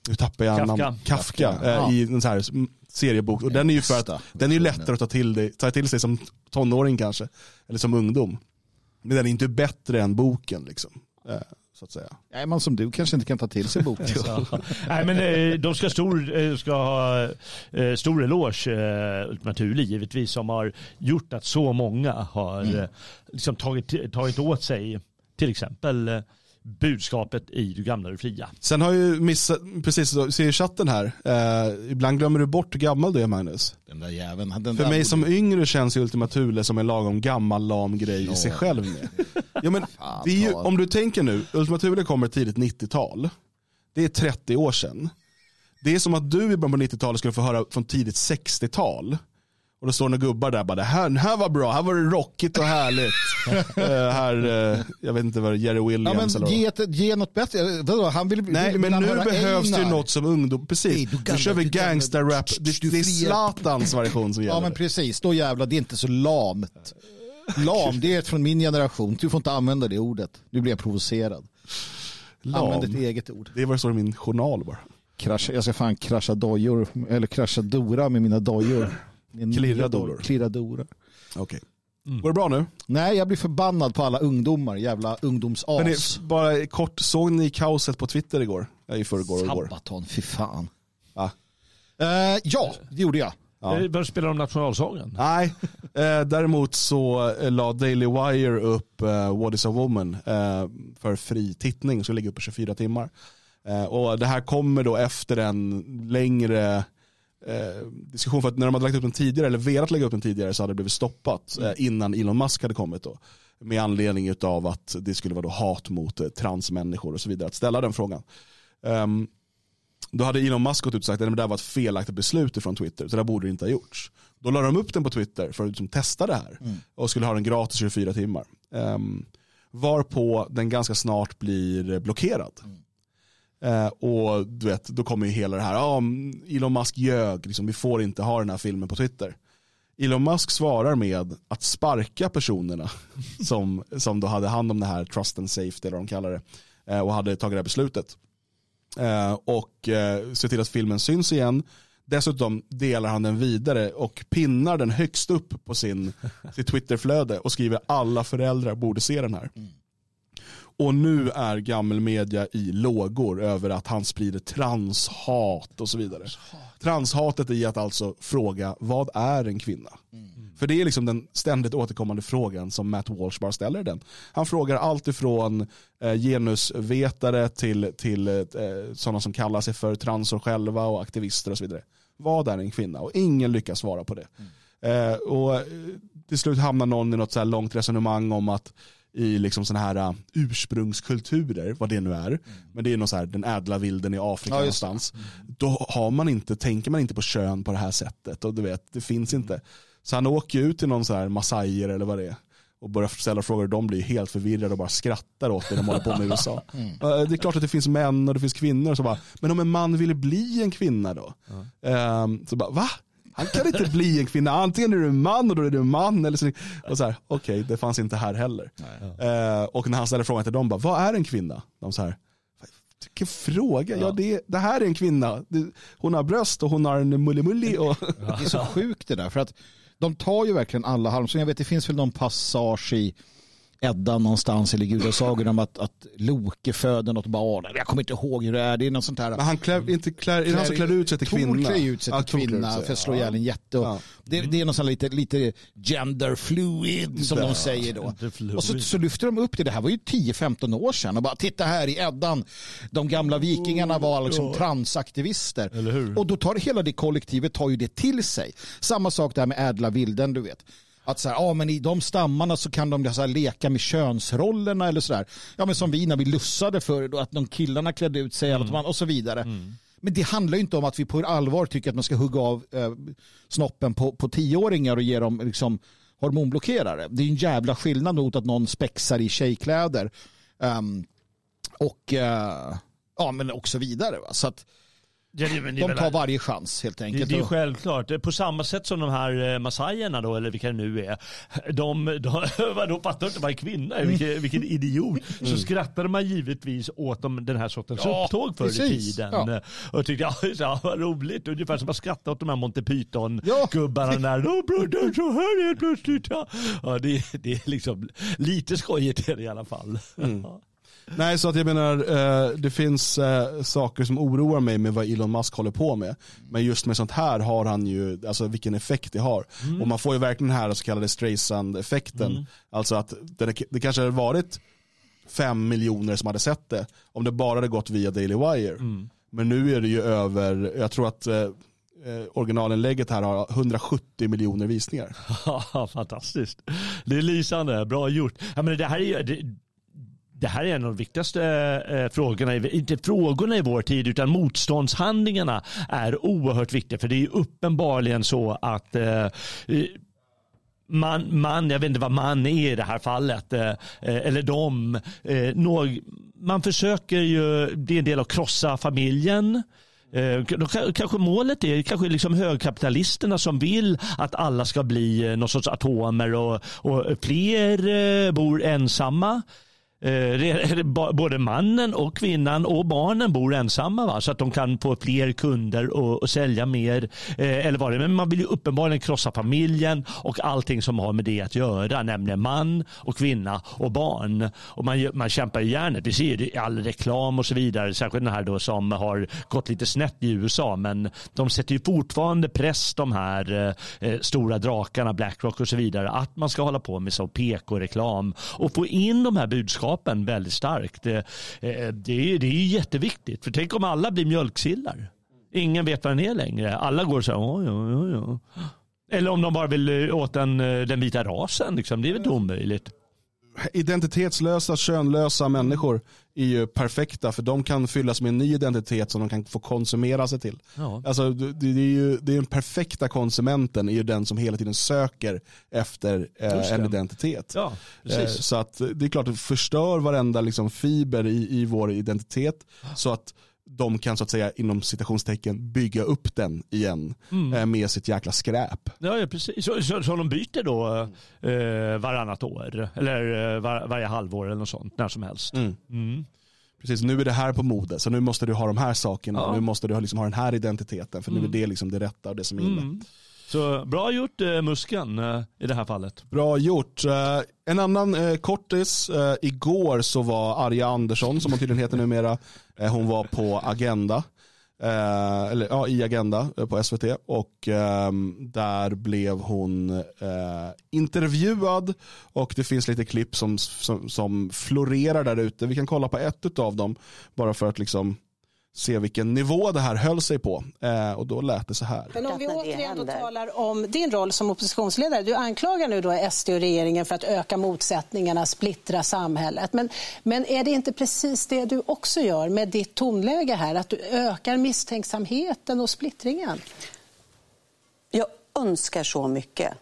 Nu tappar jag Kafka. namn. Kafka, Kafka, eh, ja. i en sån här seriebok. Och den är ju för att den är ju lättare att ta till, dig, ta till sig som tonåring kanske. Eller som ungdom. Men den är inte bättre än boken liksom. Eh, så att säga. Nej, man som du kanske inte kan ta till sig boken. Nej, men eh, de ska, stor, eh, ska ha eh, stor eloge, Ultima Thule givetvis, som har gjort att så många har Mm. liksom tagit, tagit åt sig till exempel budskapet i Du gamla du fria. Sen har ju missat, precis, så ser i chatten här, eh, ibland glömmer du bort hur gammal du är Magnus. Den där jäveln. Den För där mig borde- som yngre känns ju Ultima Thule som en lagom gammal lam grej i sig själv med. Ja, men det är ju, om du tänker nu, Ultima Thule kommer tidigt 90-tal. Det är 30 år sedan. Det är som att du i början på 90-talet skulle få höra från tidigt 60-tal. Och då står några gubbar där och bara, det här, det här var bra, här var det rockigt och härligt. Eh, här, eh, jag vet inte vad det Jerry Ja, Williams eller men vad. ge, ett, ge något bättre. Vadå, han vill, Nej, vill, men vill nu behövs det Einar? något som ungdom. Precis, du nu gamla, kör vi du gangsterrap. du- Det, du det är. Zlatans version som gäller. Ja men precis, då jävlar, det är inte så lamt. Lam, det är från min generation. Du får inte använda det ordet. Nu blir jag provocerad. Använd ett Lam. eget ord. Det är vad det står i min journal bara. Krascha, jag ska fan krascha dojor, eller krascha Dora med mina dojor. Min Klirra nya doror. Klirra Dora. Okej. Går det bra nu? Nej, jag blir förbannad på alla ungdomar. Jävla ungdomsas. Hörrni, bara kort, såg ni kaoset på Twitter igår? Ja, I förrgår och igår. Sabaton, fy fan. Va? Eh, ja, det gjorde jag. Ja. Eh, Bör spelar de nationalsången? Nej, eh, däremot så eh, la Daily Wire upp eh, What is a woman eh, för fri tittning, så ligger upp på 24 timmar. Och det här kommer då efter en längre eh, diskussion, för att när de hade lagt upp den tidigare, eller velat lägga upp den tidigare, så hade det blivit stoppat eh, innan Elon Musk hade kommit då. Med anledning av att det skulle vara då hat mot eh, transmänniskor och så vidare, att ställa den frågan. Ehm, då hade Elon Musk gått ut och sagt att det där var ett felaktigt beslut från Twitter, så det där borde det inte ha gjorts. Då la de upp den på Twitter för att liksom testa det här och skulle ha den gratis 24 timmar. Um, varpå den ganska snart blir blockerad. Eh, och du vet, då kommer ju hela det här, ah, Elon Musk ljög, liksom, vi får inte ha den här filmen på Twitter. Elon Musk svarar med att sparka personerna som, som då hade hand om det här trust and safety, eller vad de kallar det, eh, och hade tagit det här beslutet. Eh, och eh, ser till att filmen syns igen. Dessutom delar han den vidare och pinnar den högst upp på sin, sitt Twitterflöde och skriver alla föräldrar borde se den här. Mm. Och nu är gammelmedia i lågor över att han sprider transhat och så vidare. Transhatet i att alltså fråga vad är en kvinna? För det är liksom den ständigt återkommande frågan som Matt Walsh bara ställer den. Han frågar allt ifrån eh, genusvetare till, till eh, sådana som kallar sig för transor själva och aktivister och så vidare. Vad är en kvinna? Och ingen lyckas svara på det. Eh, och till slut hamnar någon i något så här långt resonemang om att i liksom sådana här uh, ursprungskulturer, vad det nu är, men det är någon så här, den ädla vilden i Afrika Ja, någonstans, då har man inte, tänker man inte på kön på det här sättet. Och du vet, det finns inte. Så han åker ut till någon så här massajer eller vad det är. Och börjar ställa frågor. Och de blir helt förvirrade och bara skrattar åt det de håller på med i USA. Eh, Det är klart att det finns män och det finns kvinnor, så bara, men om en man ville bli en kvinna då? Ehm, så bara, va? Han kan inte bli en kvinna, antingen är du en man och då är du en man. Eller så, och så här, okej, det fanns inte här heller. Eh, och när han ställer frågan till dem, bara, vad är en kvinna? De så här, vilken fråga, ja, det, det här är en kvinna. Hon har bröst och hon har en mullimulli. Och, Det är så sjukt det där. För att de tar ju verkligen alla halmstrån. Jag vet det finns väl någon passage i Edda någonstans eller gudasagor om att, att Loke föder något barn. Jag kommer inte ihåg hur det är. Det är något sånt här. men han klär, inte klär, är det han som klär ut sig till Tor kvinna? klär ut sig Ja, till Tor klär kvinna för att slå ja. ihjäl en jätte. Och Ja. det, det är något sånt lite, lite gender fluid som de säger då. Och så, så lyfter de upp det. Det här var ju 10-15 år sedan. Och bara titta här i Eddan. De gamla vikingarna var liksom transaktivister. Eller hur? Och då tar hela det kollektivet tar ju det till sig. Samma sak där med ädla vilden, du vet. Att så här, ja, men i de stammarna så kan de så här, leka med könsrollerna eller sådär. Ja men som vi när vi lussade för då, att de killarna klädde ut sig man, och så vidare. Men det handlar ju inte om att vi på allvar tycker att man ska hugga av eh, snoppen på, på tioåringar och ge dem liksom, hormonblockerare. Det är ju en jävla skillnad mot att någon spexar i tjejkläder. Ehm, och, eh, ja, men och så vidare. Va? Så att Ja, det, det, är de väl- tar varje chans helt det, enkelt. det är ju Och- självklart. På samma sätt som de här eh, massajerna då, eller vilka det nu är. De, de, vadå, fattar inte vad en kvinna är? Vilken, vilken idiot. Så skrattade man givetvis åt dem, den här sortens Ja, upptåg förr i tiden. Ja. Och tyckte, ja, ja vad roligt. Ungefär som att skratta åt de här Monty Ja. Python-gubbarna där. Åh, bröder, så här helt plötsligt. Ja, ja det, det är liksom lite skojigt är det i alla fall. Ja. Nej, så att jag menar, eh, det finns eh, saker som oroar mig med vad Elon Musk håller på med. Men just med sånt här har han ju, alltså vilken effekt det har. Och man får ju verkligen den här så kallade Streisand-effekten. Alltså att det, det kanske hade varit fem miljoner som hade sett det om det bara hade gått via Daily Wire. Men nu är det ju över, jag tror att eh, eh, originalinlägget här har 170 miljoner visningar. Fantastiskt. Det är lysande, bra gjort. Ja, men det här är ju, det, det här är en av de viktigaste eh, eh, frågorna, i- inte frågorna i vår tid, utan motståndshandlingarna är oerhört viktiga. För det är ju uppenbarligen så att eh, man, man, jag vet inte vad man är i det här fallet, eh, eh eller de, eh, någ, man försöker ju, det är en del att krossa familjen. Eh, Kanske målet är kanske liksom högkapitalisterna som vill att alla ska bli eh, någon sorts atomer och, och fler eh, bor ensamma. Eh, både mannen och kvinnan och barnen bor ensamma va? så att de kan få fler kunder och, och sälja mer. Eh, eller vad det är. Men man vill ju uppenbarligen krossa familjen och allting som har med det att göra, nämligen man och kvinna och barn. Och man, man kämpar ju järnet. Vi ser ju all reklam och så vidare, särskilt den här då som har gått lite snett i USA, men de sätter ju fortfarande press de här eh, eh stora drakarna, Blackrock och så vidare, att man ska hålla på med så PK-reklam och få in de här budskapen väldigt starkt. Det, eh, det, är, det är ju jätteviktigt, för tänk om alla blir mjölksillar. Ingen vet vad den är längre. Alla går så här, oj, oj, oj. Eller om de bara vill eh, åt den, eh, den vita rasen, liksom. det är väl inte omöjligt identitetslösa, könlösa människor är ju perfekta för de kan fyllas med en ny identitet som de kan få konsumera sig till. Ja. Alltså, det, är ju, det är den perfekta konsumenten är ju den som hela tiden söker efter eh, en identitet. Ja, Eh. Så att det är klart att det förstör varenda liksom, fiber i, i vår identitet så att de kan så att säga inom citationstecken bygga upp den igen Mm. eh, med sitt jäkla skräp. Ja, ja precis. Så, så, så de byter då eh, varannat år eller eh, var, varje halvår eller något sånt, när som helst. Mm. Precis, nu är det här på mode, så nu måste du ha de här sakerna, Ja. nu måste du ha, liksom, ha den här identiteten, för nu är det liksom det rätta och det som är inne. Så bra gjort eh, Musken eh, i det här fallet. Bra gjort. Eh, en annan eh, kortis, eh, igår så var Arja Andersson, som hon tydligen heter numera, eh, hon var på Agenda. Eh, eller ja, i Agenda eh, på SVT och ehm, där blev hon eh, intervjuad och det finns lite klipp som, som, som florerar där ute. Vi kan kolla på ett av dem bara för att liksom se vilken nivå det här höll sig på. Eh, och då lät det så här. Men om vi återigen då talar om din roll som oppositionsledare. Du anklagar nu då SD och regeringen för att öka motsättningarna, splittra samhället. Men, men är det inte precis det du också gör med ditt tonläge här? Att du ökar misstänksamheten och splittringen? Jag önskar så mycket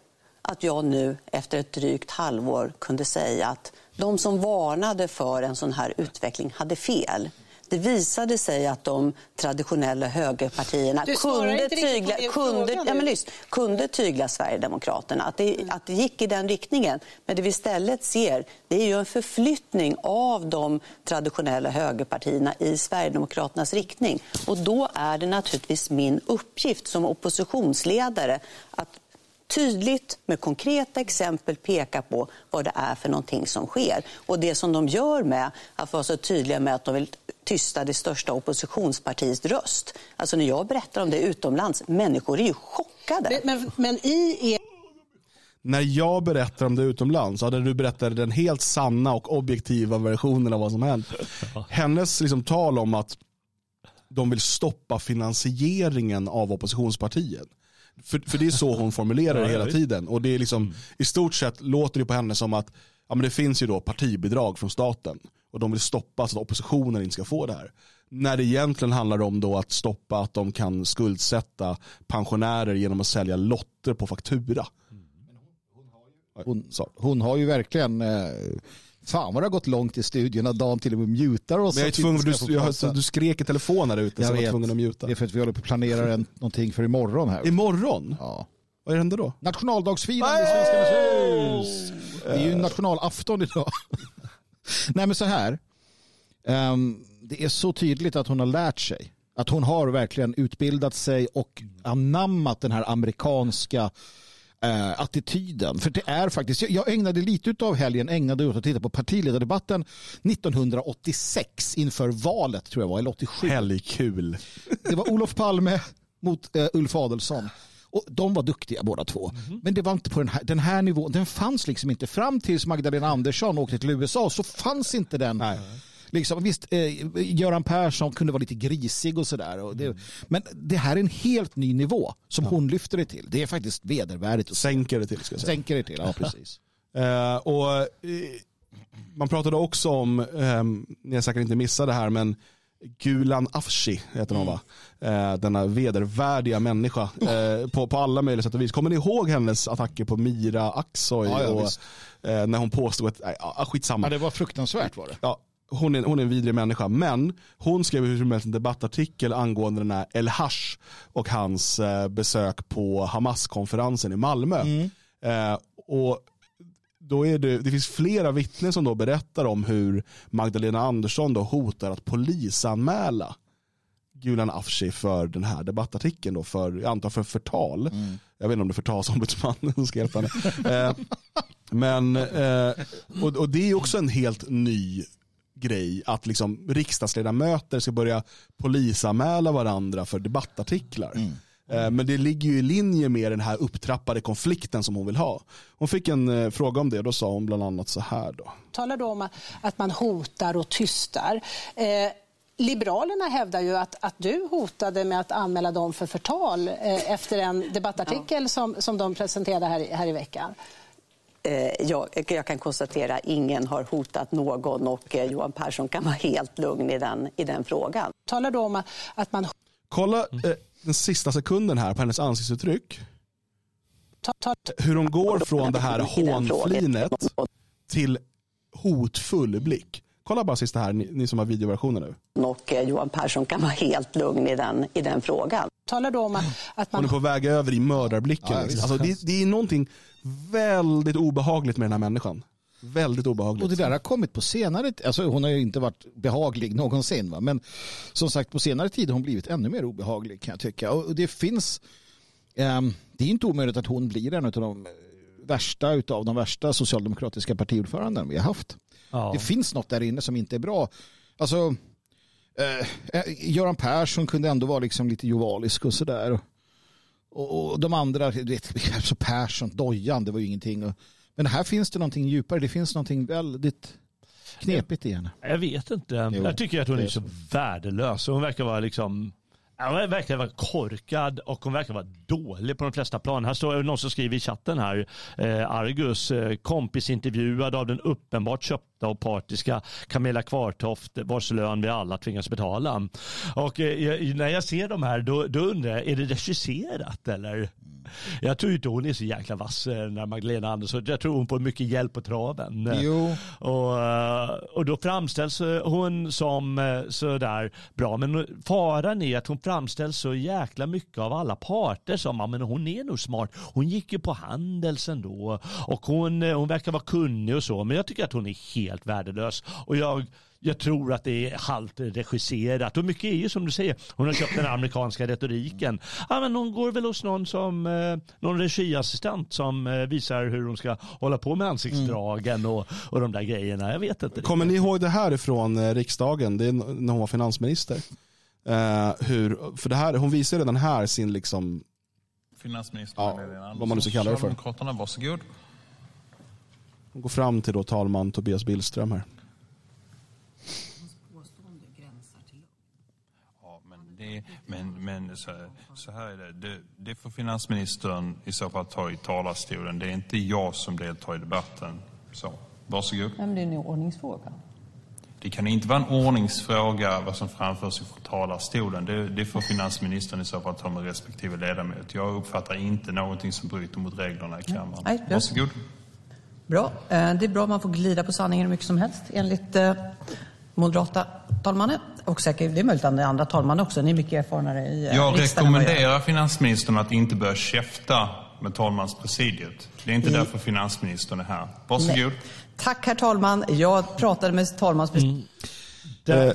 att jag nu efter ett drygt halvår kunde säga att de som varnade för en sån här utveckling hade fel. Det visade sig att de traditionella högerpartierna kunde tygla, kunde, ja, men lyssna, kunde tygla Sverigedemokraterna. Att det, att det gick i den riktningen. Men det vi istället ser det är ju en förflyttning av de traditionella högerpartierna i Sverigedemokraternas riktning. Och då är det naturligtvis min uppgift som oppositionsledare att tydligt med konkreta exempel peka på vad det är för någonting som sker. Och det som de gör med att vara så tydliga med att de vill tysta det största oppositionspartiets röst. Alltså när jag berättar om det utomlands, människor är ju chockade. Men, men, men i er när jag berättar om det utomlands, ja, där du berättar den helt sanna och objektiva versionen av vad som hänt. Hennes liksom, tal om att de vill stoppa finansieringen av oppositionspartier. För, för det är så hon formulerar det hela tiden. Och det är liksom, I stort sett låter det på henne som att ja, men det finns ju då partibidrag från staten och de vill stoppa så att oppositionen inte ska få det här. När det egentligen handlar om då att stoppa att de kan skuldsätta pensionärer genom att sälja lotter på faktura. Hon, Så. hon har ju verkligen... Eh, fan vad det har gått långt i studion att Dan till och med mutar oss. Men jag är tvungen, du, jag, du skrek i telefon här ute så jag var tvungen att muta. Det är för att vi håller på att planera en, någonting för imorgon här. Imorgon? Ja. Vad händer då? Nationaldagsfirande i Svenskarnas hus. Det är ju nationalafton idag. Nej men så här. Ehm, det är så tydligt att hon har lärt sig. Att hon har verkligen utbildat sig och anammat den här amerikanska eh, attityden. För det är faktiskt, jag, jag ägnade lite av helgen ägnade åt att titta på partiledardebatten 1986 inför valet tror jag var, eller 87. Helgkul. Det var Olof Palme mot eh, Ulf Adelsohn. Och de var duktiga båda två. Men det var inte på den här, den här nivån. Den fanns liksom inte. Fram tills Magdalena Andersson åkte till USA så fanns inte den. Nej. Liksom, visst, eh, Göran Persson kunde vara lite grisig och sådär. Det, Men det här är en helt ny nivå som hon lyfter det till. Det är faktiskt vedervärdigt. Sänker det till ska jag säga. Sänker det till, ja precis. Eh, och, eh, man pratade också om, eh, ni har säkert inte missat det här, men Gulan Afshi heter hon va? Eh, denna vedervärdiga människa eh, på, på alla möjliga sätt och vis. Kommer ni ihåg hennes attacker på Mira Aksoy? Ja, ja, och, eh, när hon påstod att, nej, ja, skitsamma. Ja, det var fruktansvärt var det. Ja, hon, är, hon är en vidrig människa, men hon skrev hur som helst en debattartikel angående den här El Hash och hans eh, besök på Hamas-konferensen i Malmö. Eh, och då är det, det finns flera vittnen som då berättar om hur Magdalena Andersson då hotar att polisanmäla Gulan Afshi för den här debattartikeln då för, jag antar för förtal. Mm. Jag vet inte om det är förtalsombudsmannen som ska hjälpa henne. eh, men, eh, och, och det är också en helt ny grej att liksom riksdagsledamöter ska börja polisanmäla varandra för debattartiklar. Mm. Eh, Men det ligger ju i linje med den här upptrappade konflikten som hon vill ha. Hon fick en eh, fråga om det och då sa hon bland annat så här då. talar då om att man hotar och tystar. Eh, Liberalerna hävdar ju att, att du hotade med att anmäla dem för förtal eh, efter en debattartikel som, som de presenterade här, här i veckan. Eh, Jag, jag kan konstatera att ingen har hotat någon och eh, Johan Persson kan vara helt lugn i den, i den frågan. talar då om att man Kolla eh, den sista sekunden här på hennes ansiktsuttryck. ta, ta, Hur hon går från det här hånflinet till hotfull blick. Kolla bara sista här, ni, ni som har videoversionen nu. Och eh, Johan Persson kan vara helt lugn i den, i den frågan. talar då om att, att Hon man är på väg över i mördarblicken. Ja, visst. alltså, det, det är någonting väldigt obehagligt med den här människan. Väldigt obehagligt. Och det där har kommit på senare alltså hon har ju inte varit behaglig någonsin va? men som sagt på senare tid har hon blivit ännu mer obehaglig kan jag tycka. Och det finns, ehm, det är inte omöjligt att hon blir en av de värsta utav de värsta socialdemokratiska partiordföranden vi har haft. Ja. Det finns något där inne som inte är bra. Alltså, eh, eh, Göran Persson kunde ändå vara liksom lite jovalisk och sådär. Och, och de andra, du vet, alltså Persson, Dojan, det var ju ingenting. Och, men här finns det någonting djupare, det finns någonting väldigt knepigt i henne. Jag vet inte. Jo, jag tycker att hon är så värdelös. Hon verkar vara liksom hon verkar vara korkad och hon verkar vara dålig på de flesta plan. Här står någon som skriver i chatten här, eh, Argus, eh, kompisintervjuad av den uppenbart köpta och partiska Camilla Kvartoft vars lön vi alla tvingas betala. Och eh, när jag ser de här då, då undrar jag, är det regisserat eller? Jag tror inte hon är så jäkla vass eh, när Magdalena Andersson, jag tror hon får mycket hjälp på traven. Jo. Och, eh, och då framställs eh, hon som sådär bra. Men faran är att hon framställs så jäkla mycket av alla parter som ja, men hon är nog smart. Hon gick ju på Handels ändå och hon, hon verkar vara kunnig och så. Men jag tycker att hon är helt värdelös. Och jag, jag tror att det är halvt regisserat. Och mycket är ju som du säger, hon har köpt den amerikanska retoriken. Ja, men hon går väl hos någon, som, eh, någon regiassistent som eh, visar hur hon ska hålla på med ansiktsdragen och, och de där grejerna. Jag vet inte. Kommer ni ihåg det här ifrån eh, riksdagen? Det är när hon var finansminister. Eh, hur, för det här, hon visar redan här sin liksom, Finansminister Ja, vad man nu ska kalla det för. Socialdemokraterna, varsågod. Hon går fram till då talman Tobias Billström här. Ja, men det, men, men så, så här är det. det. Det får finansministern i så fall ta i talarstolen. Det är inte jag som deltar i debatten. Så, varsågod. men det är en ordningsfråga. Det kan inte vara en ordningsfråga vad som framförs från talarstolen. Det, det får finansministern i så fall ta med respektive ledamot. Jag uppfattar inte någonting som bryter mot reglerna i kammaren. Varsågod. Bra. Eh, Det är bra man får glida på sanningen hur mycket som helst enligt eh, moderata talmannen. Och säkert, det är möjligt att det är andra talman också. Ni är mycket erfarnare i eh, Jag rekommenderar finansministern att inte börja käfta med talmanspresidiet. Det är inte därför finansministern är här. Varsågod. Tack herr talman. Jag pratade med talmanspresidenten. Eh,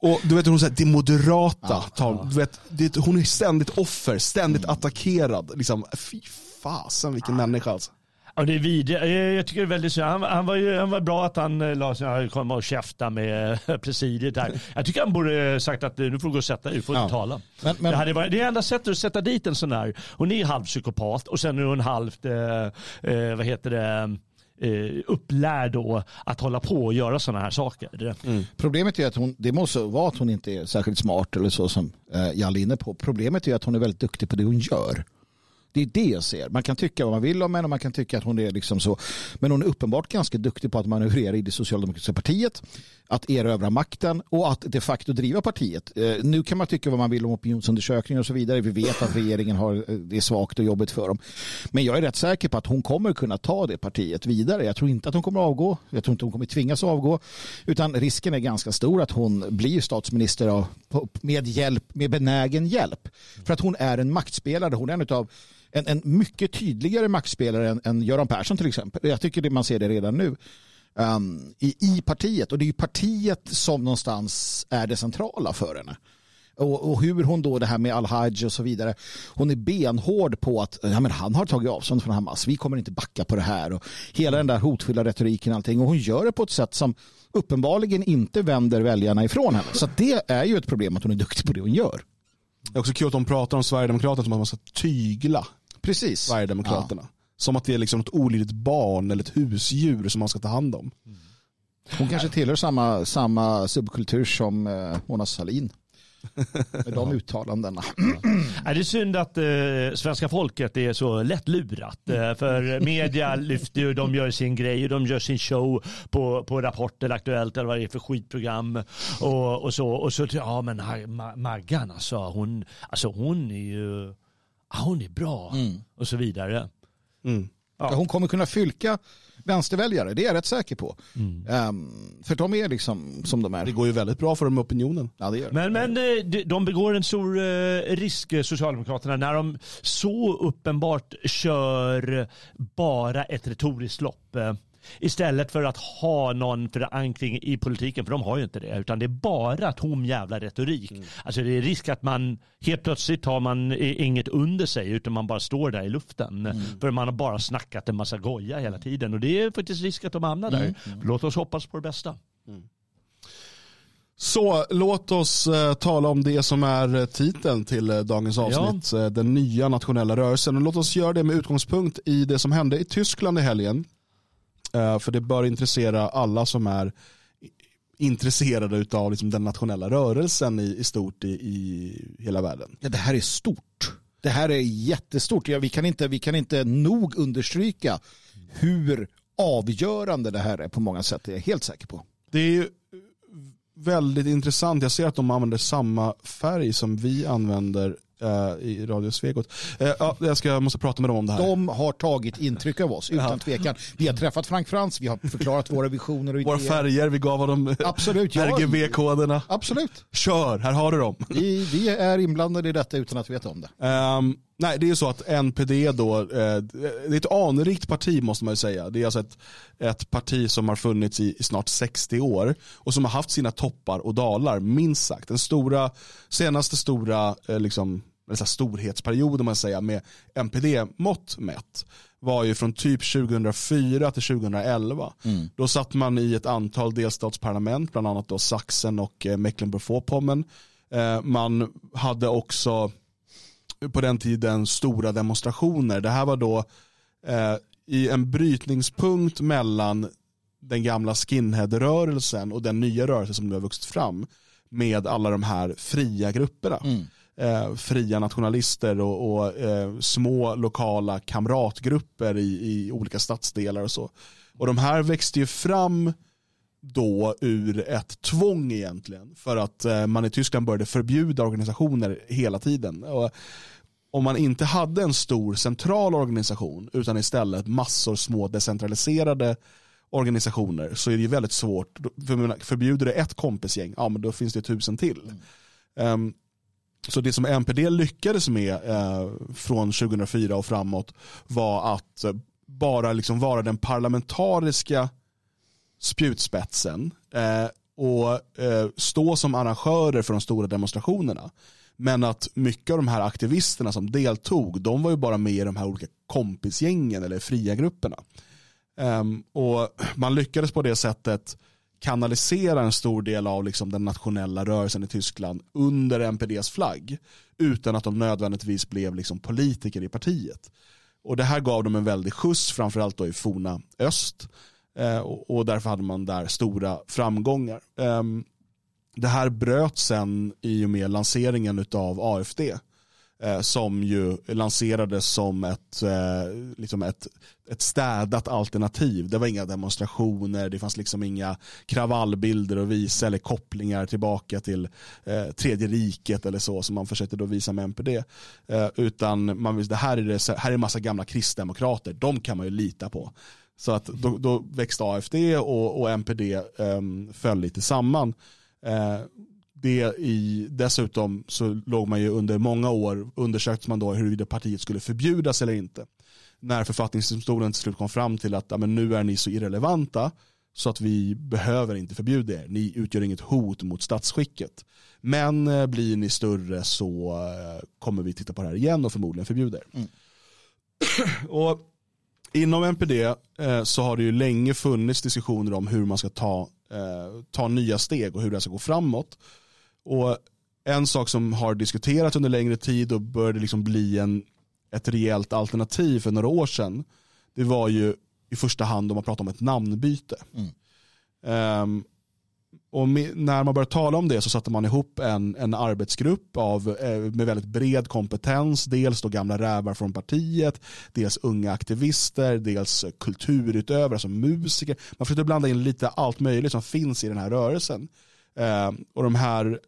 och du vet hon säger, det moderata, tal, du vet, det, hon är ständigt offer, ständigt attackerad. Liksom, fy fasen vilken människa alltså. Ja, det är vidrigt. Eh, Jag tycker det är väldigt synd. Han, han, var ju, han var bra att han eh, la sig, kom och käfta med eh, presidiet här. Jag tycker han borde sagt att eh, nu får du gå och sätta dig, du får Ja. inte tala. Men- men- det, hade varit, det är enda sättet att sätta dit en sån här. Hon är halvpsykopat och sen är hon halvt, eh, eh, vad heter det, eh, upplärd då att hålla på och göra sådana här saker. Problemet är att hon, det måste vara att hon inte är särskilt smart eller så som eh, Jalle är inne på. Problemet är att hon är väldigt duktig på det hon gör. Det är det jag ser. Man kan tycka vad man vill om henne och man kan tycka att hon är liksom så. Men hon är uppenbart ganska duktig på att manövrera i det socialdemokratiska partiet, att erövra makten och att de facto driva partiet. Eh, nu kan man tycka vad man vill om opinionsundersökningar och så vidare. Vi vet att regeringen har eh, det är svagt och jobbigt för dem. Men jag är rätt säker på att hon kommer kunna ta det partiet vidare. Jag tror inte att hon kommer avgå. Jag tror inte hon kommer tvingas avgå. Utan risken är ganska stor att hon blir statsminister av, med, hjälp, med benägen hjälp. För att hon är en maktspelare. Hon är en av en, en mycket tydligare maktspelare än, än Göran Persson till exempel. Jag tycker det, man ser det redan nu. Um, i, i partiet och det är ju partiet som någonstans är det centrala för henne. Och, och, hur hon då det här med Al-Haj och så vidare. Hon är benhård på att ja, men han har tagit avstånd från Hamas. Vi kommer inte backa på det här. Och hela den där hotfulla retoriken och allting. Och hon gör det på ett sätt som uppenbarligen inte vänder väljarna ifrån henne. Så det är ju ett problem att hon är duktig på det hon gör. Det är också kul att de pratar om Sverigedemokraterna som att man ska tygla Precis. Sverigedemokraterna. Ja. Som att det är liksom något olydigt barn eller ett husdjur som man ska ta hand om. Hon kanske tillhör samma, samma subkultur som eh, Mona Sahlin. Med de uttalandena. Det är synd att eh, svenska folket är så lätt lurat. Eh, för media lyfter ju, de gör sin grej, de gör sin show på, på Rapport eller Aktuellt eller vad det är för skitprogram. Och, och så, och så ja men Maggan alltså, hon, alltså hon är ju, hon är bra. Mm. Och så vidare. Mm. Ja. Hon kommer kunna fylka vänsterväljare, det är jag rätt säker på. Mm. Um, för de är liksom som de är. Det går ju väldigt bra för dem med opinionen. Ja, det gör men, men eh, de begår en stor eh, risk, eh, Socialdemokraterna, när de så uppenbart kör bara ett retoriskt lopp. Istället för att ha någon förankring i politiken, för de har ju inte det, utan det är bara tom jävla retorik. Mm. Alltså det är risk att man helt plötsligt har man inget under sig, utan man bara står där i luften. Mm. För man har bara snackat en massa goja hela tiden och det är faktiskt risk att de hamnar där. Mm. mm. Låt oss hoppas på det bästa. Mm. Så låt oss uh, tala om det som är eh, titeln till uh, dagens avsnitt. Ja. Uh, den nya nationella rörelsen. Och låt oss göra det med utgångspunkt i det som hände i Tyskland i helgen. Eh, för det bör intressera alla som är intresserade av liksom den nationella rörelsen i, i stort i, i hela världen. Ja, det här är stort. Det här är jättestort. Ja, vi, kan inte, vi kan inte nog understryka hur avgörande det här är på många sätt. Det är jag helt säker på. Det är väldigt intressant. Jag ser att de använder samma färg som vi använder uh, i Radio Svegot. Uh, ja, jag, ska, jag måste prata med dem om det här. De har tagit intryck av oss, utan tvekan. Vi har träffat Frank Frans, vi har förklarat våra visioner och idéer. Våra färger, vi gav honom Absolut, ja. RGB-koderna. Absolut. Kör, här har du dem. Vi, vi är inblandade i detta utan att veta om det. Um, nej, det är ju så att NPD då, eh, det är ett anrikt parti måste man ju säga. Det är alltså ett, ett parti som har funnits i, i, snart 60 år och som har haft sina toppar och dalar, minst sagt. Den stora, senaste stora eh, liksom, eller storhetsperiod om man säger med NPD-mått mätt var ju från typ 2004 till 2011. Mm. Då satt man i ett antal delstatsparlament, bland annat då Sachsen och eh, Mecklenburg-Vorpommern. Eh, man hade också på den tiden stora demonstrationer. Det här var då eh, i en brytningspunkt mellan den gamla skinhead-rörelsen och den nya rörelse som nu har vuxit fram med alla de här fria grupperna. Mm eh, fria nationalister och, och eh, små lokala kamratgrupper i, i olika stadsdelar och så. Och de här växte ju fram då ur ett tvång egentligen för att eh, man i Tyskland började förbjuda organisationer hela tiden. Och om man inte hade en stor central organisation utan istället massor små decentraliserade organisationer så är det ju väldigt svårt. Förbjuder det ett kompisgäng, ja men då finns det tusen till. Mm. Um, så det som NPD lyckades med eh, från 2004 och framåt var att eh, bara liksom vara den parlamentariska spjutspetsen eh, och eh, stå som arrangörer för de stora demonstrationerna. Men att mycket av de här aktivisterna som deltog, de var ju bara med i de här olika kompisgängen eller fria grupperna. Ehm, och man lyckades på det sättet kanalisera en stor del av liksom den nationella rörelsen i Tyskland under NPDs flagg utan att de nödvändigtvis blev liksom politiker i partiet. Och Det här gav dem en väldig skjuts, framförallt då i forna öst. Eh, och, och, därför hade man där stora framgångar. Eh, det här bröt sen i och med lanseringen av AFD eh, Eh, som ju lanserades som ett, eh, liksom ett, ett städat alternativ. Det var inga demonstrationer, det fanns liksom inga kravallbilder att visa eller kopplingar tillbaka till eh, tredje riket eller så som man försökte då visa med MPD. Eh, utan man visste, här är det här är en massa gamla kristdemokrater, de kan man ju lita på. Så att då, då växte AFD och, och MPD um, ehm, föll lite samman. Eh, det i, dessutom så låg man ju under många år, undersökte man då huruvida partiet skulle förbjudas eller inte. När författningsdomstolen till slut kom fram till att ja, men nu är ni så irrelevanta så att vi behöver inte förbjuda er. Ni utgör inget hot mot statsskicket. Men eh, blir ni större så eh, kommer vi titta på det här igen och förmodligen förbjuda er. Mm. och inom NPD eh, så har det ju länge funnits diskussioner om hur man ska ta, ta nya steg och hur det ska gå framåt. Och en sak som har diskuterats under längre tid och började liksom bli en, ett rejält alternativ för några år sedan, det var ju i första hand om man pratar om ett namnbyte. Um, och med, när man började tala om det så satte man ihop en, en arbetsgrupp av, eh, med väldigt bred kompetens. Dels då gamla rävar från partiet, dels unga aktivister, dels kulturutövare, alltså musiker. Man försökte blanda in lite allt möjligt som finns i den här rörelsen. Eh, och de här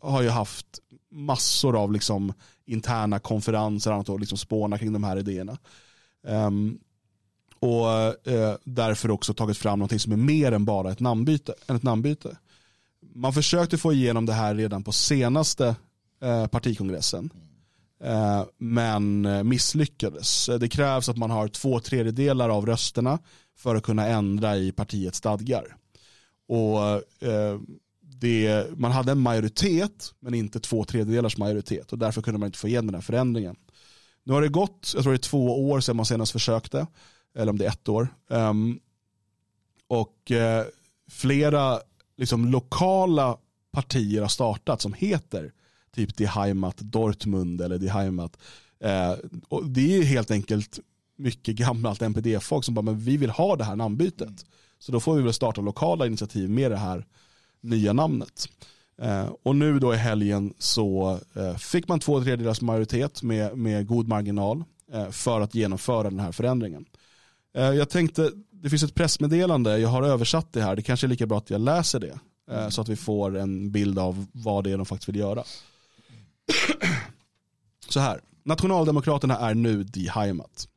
har ju haft massor av liksom interna konferenser och annat och liksom spåna kring de här idéerna. Um, och eh, därför också tagit fram något som är mer än bara ett namnbyte. Än ett namnbyte. Man försökte få igenom det här redan på senaste eh, partikongressen. Eh, men eh, misslyckades. Det krävs att man har två tredjedelar av rösterna för att kunna ändra i partiets stadgar. Och eh, det, man hade en majoritet men inte två tredjedelars majoritet och därför kunde man inte få igenom den här förändringen. Nu har det gått, jag tror det är två år sedan man senast försökte eller om det är ett år. Um, och eh, flera liksom, lokala partier har startat som heter typ Die Heimat Dortmund eller Die Heimat. Eh, och det är helt enkelt mycket gammalt NPD-folk som bara, men vi vill ha det här namnbytet. Så då får vi väl starta lokala initiativ med det här nya namnet. Eh, och nu då i helgen så eh, fick man två tredjedels majoritet med, med god marginal eh, för att genomföra den här förändringen. Jag tänkte, det finns ett pressmeddelande, jag har översatt det här, det kanske är lika bra att jag läser det. Eh, så att vi får en bild av vad det är de faktiskt vill göra. Så här, Nationaldemokraterna är nu Die Heimat.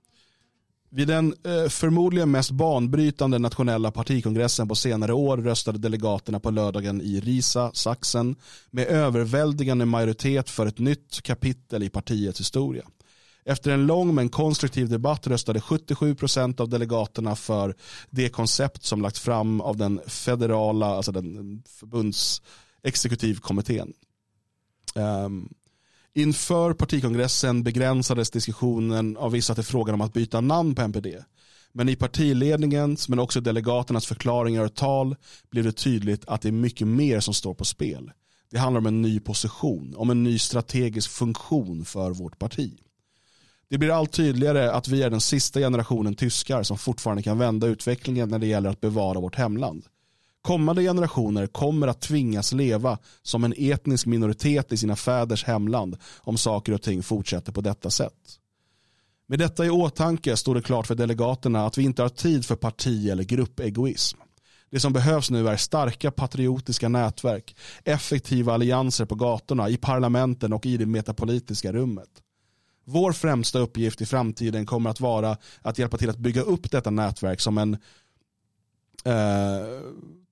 Vid den eh, förmodligen mest banbrytande nationella partikongressen på senare år röstade delegaterna på lördagen i Risa, Sachsen med överväldigande majoritet för ett nytt kapitel i partiets historia. Efter en lång men konstruktiv debatt röstade 77% av delegaterna för det koncept som lagts fram av den federala, alltså den förbundsexekutivkommittén. Um, ehm, inför partikongressen begränsades diskussionen av vissa till frågan om att byta namn på MPD. Men i partiledningens men också delegaternas förklaringar och tal blev det tydligt att det är mycket mer som står på spel. Det handlar om en ny position, om en ny strategisk funktion för vårt parti. Det blir allt tydligare att vi är den sista generationen tyskar som fortfarande kan vända utvecklingen när det gäller att bevara vårt hemland. Kommande generationer kommer att tvingas leva som en etnisk minoritet i sina fäders hemland om saker och ting fortsätter på detta sätt. Med detta i åtanke står det klart för delegaterna att vi inte har tid för parti eller gruppegoism. Det som behövs nu är starka patriotiska nätverk, effektiva allianser på gatorna, i parlamenten och i det metapolitiska rummet. Vår främsta uppgift i framtiden kommer att vara att hjälpa till att bygga upp detta nätverk som en eh,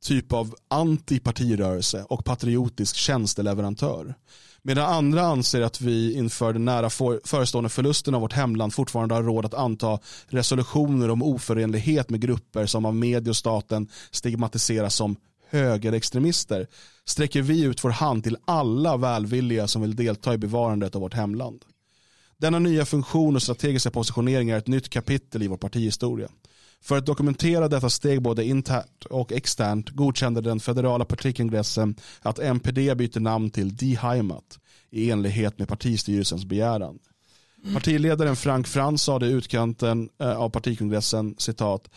typ av antipartirörelse och patriotisk tjänsteleverantör. Medan andra anser att vi inför den nära förestående förlusten av vårt hemland fortfarande har råd att anta resolutioner om oförenlighet med grupper som av media och staten stigmatiseras som högerextremister sträcker vi ut vår hand till alla välvilliga som vill delta i bevarandet av vårt hemland. Denna nya funktion och strategiska positionering är ett nytt kapitel i vår partihistoria. För att dokumentera detta steg både internt och externt godkände den federala partikongressen att MPD byter namn till Die Heimat i enlighet med partistyrelsens begäran. Partiledaren Frank Frans sade i utkanten eh, av partikongressen citat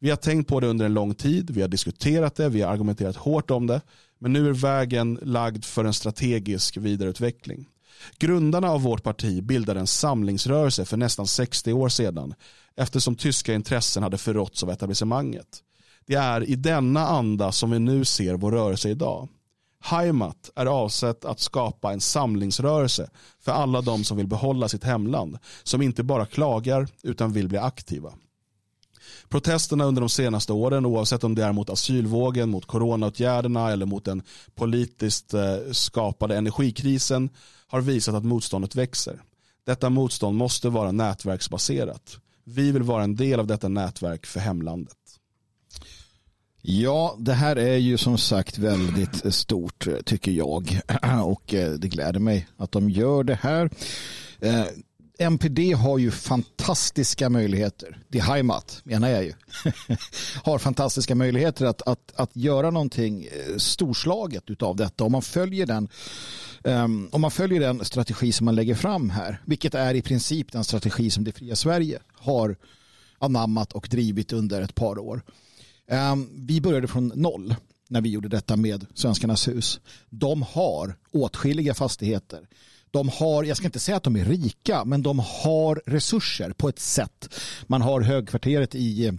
vi har tänkt på det under en lång tid, vi har diskuterat det, vi har argumenterat hårt om det, men nu är vägen lagd för en strategisk vidareutveckling. Grundarna av vårt parti bildade en samlingsrörelse för nästan 60 år sedan eftersom tyska intressen hade förråtts av etablissemanget. Det är i denna anda som vi nu ser vår rörelse idag. Heimat är avsett att skapa en samlingsrörelse för alla de som vill behålla sitt hemland, som inte bara klagar utan vill bli aktiva. Protesterna under de senaste åren, oavsett om det är mot asylvågen, mot coronaåtgärderna eller mot den politiskt eh, skapade energikrisen, har visat att motståndet växer. Detta motstånd måste vara nätverksbaserat. Vi vill vara en del av detta nätverk för hemlandet. Ja, det här är ju som sagt väldigt stort eh, tycker jag och eh, det gläder mig att de gör det här. Eh, MPD har ju fantastiska möjligheter. Det Heimat menar jag ju. har fantastiska möjligheter att, att, att göra någonting eh, storslaget utav detta. Om man följer den um, om man följer den strategi som man lägger fram här, vilket är i princip den strategi som det fria Sverige har anammat och drivit under ett par år. Um, vi började från noll när vi gjorde detta med Svenskarnas hus. De har åtskilliga fastigheter de har, jag ska inte säga att de är rika, men de har resurser på ett sätt. Man har högkvarteret i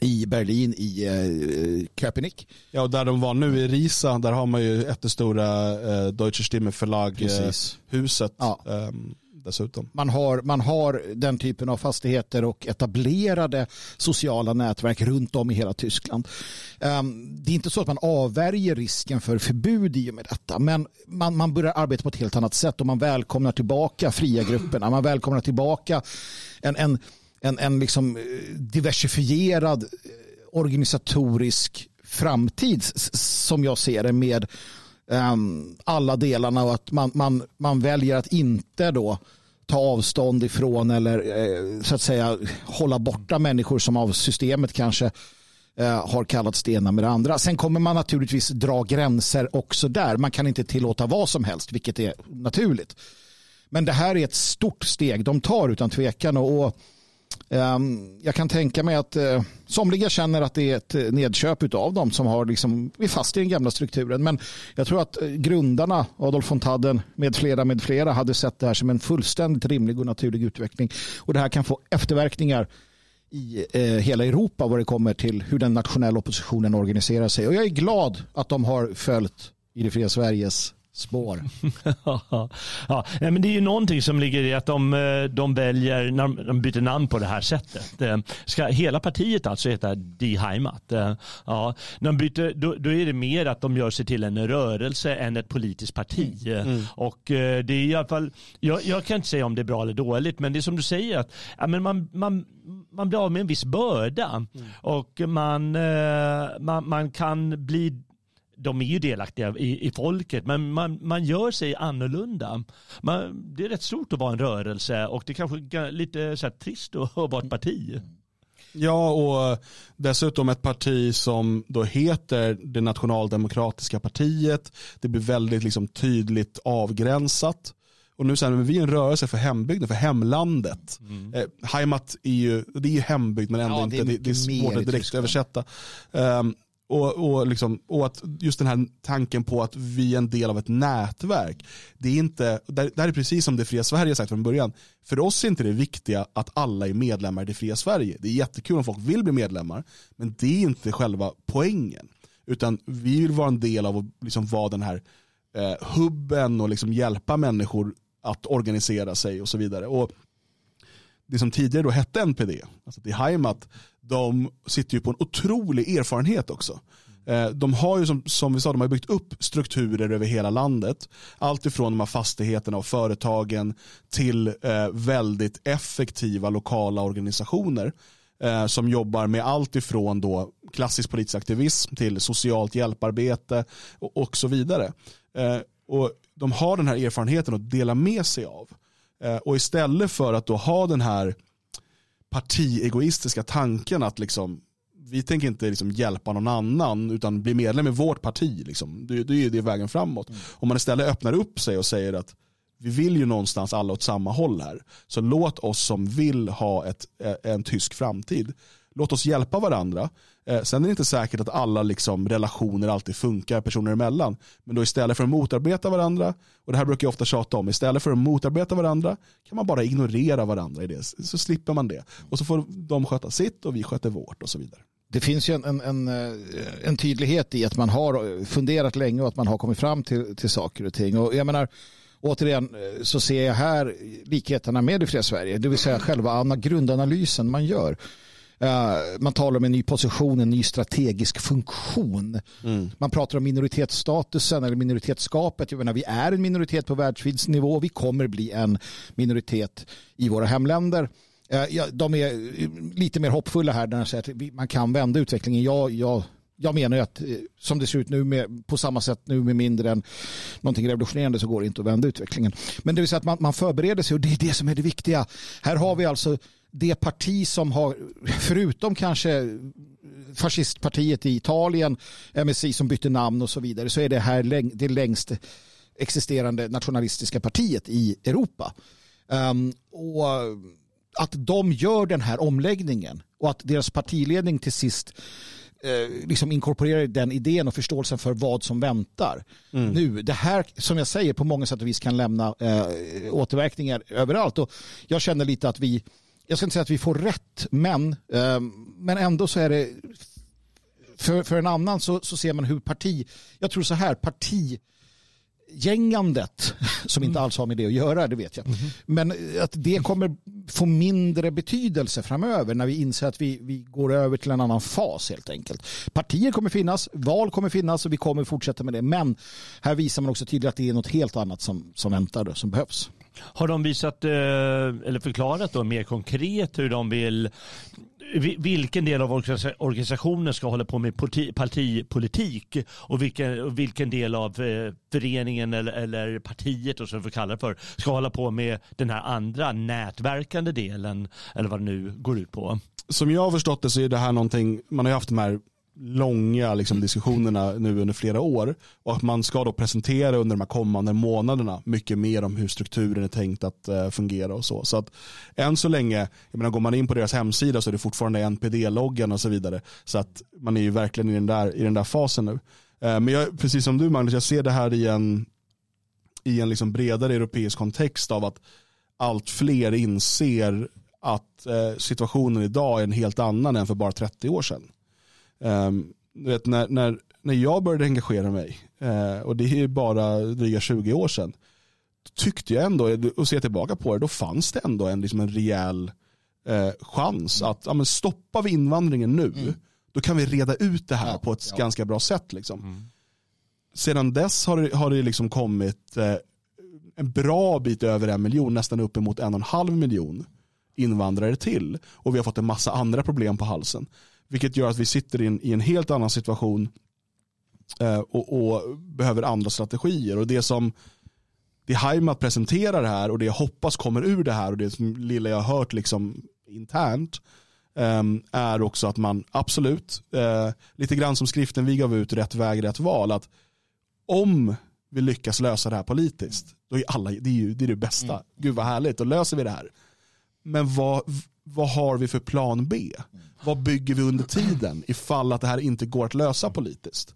i Berlin i eh, Köpenick. Ja, och där de var nu i Risa, där har man ju jättestora eh, Deutsche Stimme förlag eh, huset. Ja. Um, dessutom. Man har, man har den typen av fastigheter och etablerade sociala nätverk runt om i hela Tyskland. Ehm, det är inte så att man avvärjer risken för förbud i och med detta, men man, man börjar arbeta på ett helt annat sätt och man välkomnar tillbaka fria grupperna. Man välkomnar tillbaka en, en, en, en liksom eh, diversifierad eh, organisatorisk framtid som jag ser det med um, alla delarna och att man, man, man väljer att inte då ta avstånd ifrån eller eh, så att säga hålla borta människor som av systemet kanske eh, har kallat ena med det andra. Sen kommer man naturligtvis dra gränser också där. Man kan inte tillåta vad som helst, vilket är naturligt. Men det här är ett stort steg de tar utan tvekan och, och Ehm, jag kan tänka mig att eh, somliga känner att det är ett nedköp av dem som har liksom, är fast i den gamla strukturen. Men jag tror att eh, grundarna, Adolf von Tadden med flera, med flera hade sett det här som en fullständigt rimlig och naturlig utveckling. Och det här kan få efterverkningar i eh, hela Europa vad det kommer till hur den nationella oppositionen organiserar sig. Och jag är glad att de har följt i det fria Sveriges spår. ja, men det är ju någonting som ligger i att de, eh, de väljer, när de byter namn på det här sättet. Eh, ska hela partiet alltså heta Die Heimat? Eh, ja, när de byter, då, då, är det mer att de gör sig till en rörelse än ett politiskt parti. Mm. mm. Och det är i alla fall, jag, jag, kan inte säga om det är bra eller dåligt, men det är som du säger att ja, men man, man, man blir av med en viss börda mm. och man, man, man kan bli de är ju delaktiga i, i folket, men man, man gör sig annorlunda. Man, det är rätt stort att vara en rörelse och det kanske är lite så här trist att vara ett parti. Ja, och dessutom ett parti som då heter det nationaldemokratiska partiet. Det blir väldigt liksom tydligt avgränsat. Och nu säger vi är en rörelse för hembygden, för hemlandet. Mm. Eh, Heimat är ju, det är ju hembygd men ändå ja, inte, det, det är svårt att direkt översätta. Um, och, och, liksom, och att just den här tanken på att vi är en del av ett nätverk. Det är inte, där, där är precis som det fria Sverige sagt från början. För oss är inte det viktiga att alla är medlemmar i det fria Sverige. Det är jättekul om folk vill bli medlemmar. Men det är inte själva poängen. Utan vi vill vara en del av att liksom vara den här eh, hubben och liksom hjälpa människor att organisera sig och så vidare. Och det som tidigare då hette NPD, alltså det Heimat, de sitter ju på en otrolig erfarenhet också. Eh, de har ju som, som vi sa, de har byggt upp strukturer över hela landet. Allt ifrån de här fastigheterna och företagen till eh, väldigt effektiva lokala organisationer eh, som jobbar med allt ifrån då klassisk politisk aktivism till socialt hjälparbete och, och så vidare. Eh, och de har den här erfarenheten att dela med sig av och istället för att då ha den här partiegoistiska tanken att liksom, vi tänker inte liksom hjälpa någon annan utan bli medlem i vårt parti. Liksom. Det, det är det vägen framåt. Mm. Om man istället öppnar upp sig och säger att vi vill ju någonstans alla åt samma håll här. Så låt oss som vill ha ett, en tysk framtid låt oss hjälpa varandra. Eh, sen är det inte säkert att alla liksom, relationer alltid funkar personer emellan. Men då istället för att motarbeta varandra, och det här brukar jag ofta tjata om, istället för att motarbeta varandra kan man bara ignorera varandra i det. Så slipper man det. Och så får de sköta sitt och vi sköter vårt och så vidare. Det finns ju en, en, en, eh, en tydlighet i att man har funderat länge och att man har kommit fram till, till saker och ting. Och jag menar, återigen eh, så ser jag här likheterna med det fria Sverige, det vill säga själva grundanalysen man gör. Eh, man talar om en ny position, en ny strategisk funktion. Man pratar om minoritetsstatusen eller minoritetsskapet. Jag menar, vi är en minoritet på världsvidsnivå. Vi kommer bli en minoritet i våra hemländer. Eh, de är eh, lite mer hoppfulla här när de säger att man kan vända utvecklingen. Jag, jag, jag menar ju att som det ser ut nu med, på samma sätt nu med mindre än någonting revolutionerande så går det inte att vända utvecklingen. Men det vill säga att man, man förbereder sig och det är det som är det viktiga. Här har vi alltså det parti som har, förutom kanske fascistpartiet i Italien, MSI som bytte namn och så vidare, så är det här det längst existerande nationalistiska partiet i Europa. Ehm, och att de gör den här omläggningen och att deras partiledning till sist eh, liksom inkorporerar den idén och förståelsen för vad som väntar. Nu, det här som jag säger på många sätt och vis kan lämna eh, återverkningar överallt och jag känner lite att vi jag ska inte säga att vi får rätt, men, eh, men ändå så är det för, för en annan så, så ser man hur parti, jag tror så här, partigängandet, som inte alls har med det att göra, det vet jag, men att det kommer få mindre betydelse framöver när vi inser att vi, vi går över till en annan fas helt enkelt. Partier kommer finnas, val kommer finnas och vi kommer fortsätta med det, men här visar man också tydligt att det är något helt annat som, som väntar och som behövs. Har de visat, eh, eller förklarat då mer konkret hur de vill, vilken del av organisationen ska hålla på med partipolitik och vilken, vilken del av eh, föreningen eller, eller partiet, och så vi kallar det för, ska hålla på med den här andra nätverkande delen, eller vad det nu går ut på. Som jag har förstått det så är det här någonting, man har ju haft de här långa liksom, diskussionerna nu under flera år och att man ska då presentera under de här kommande månaderna mycket mer om hur strukturen är tänkt att eh, fungera och så. Så att än så länge, jag menar, går man in på deras hemsida så är det fortfarande NPD-loggan och så vidare. Så att man är ju verkligen i den där, i den där fasen nu. Eh, men jag, precis som du Magnus, jag ser det här i en, i en liksom bredare europeisk kontext av att allt fler inser att eh, situationen idag är en helt annan än för bara 30 år sedan. Um, du vet, när, när, när jag började engagera mig, eh, och det är bara dryga 20 år sedan, tyckte jag ändå, och ser tillbaka på det, då fanns det ändå en, liksom en rejäl eh, chans att ja, men stoppar vi invandringen nu, då kan vi reda ut det här Ja, på ett ja. ganska bra sätt. Liksom. Sedan dess har det, har det liksom kommit eh, en bra bit över en miljon, nästan uppemot en och en halv miljon invandrare till. Och vi har fått en massa andra problem på halsen. Vilket gör att vi sitter i en, i en helt annan situation eh, och, och behöver andra strategier. Och det som det Heimat presenterar här och det jag hoppas kommer ur det här och det som lilla jag har hört liksom internt ehm, är också att man absolut, eh, lite grann som skriften vi gav ut, rätt väg, rätt val, att om vi lyckas lösa det här politiskt, då är alla, det är ju det, är det bästa. Gud vad härligt, då löser vi det här. Men vad, vad har vi för plan B? Vad bygger vi under tiden ifall att det här inte går att lösa politiskt?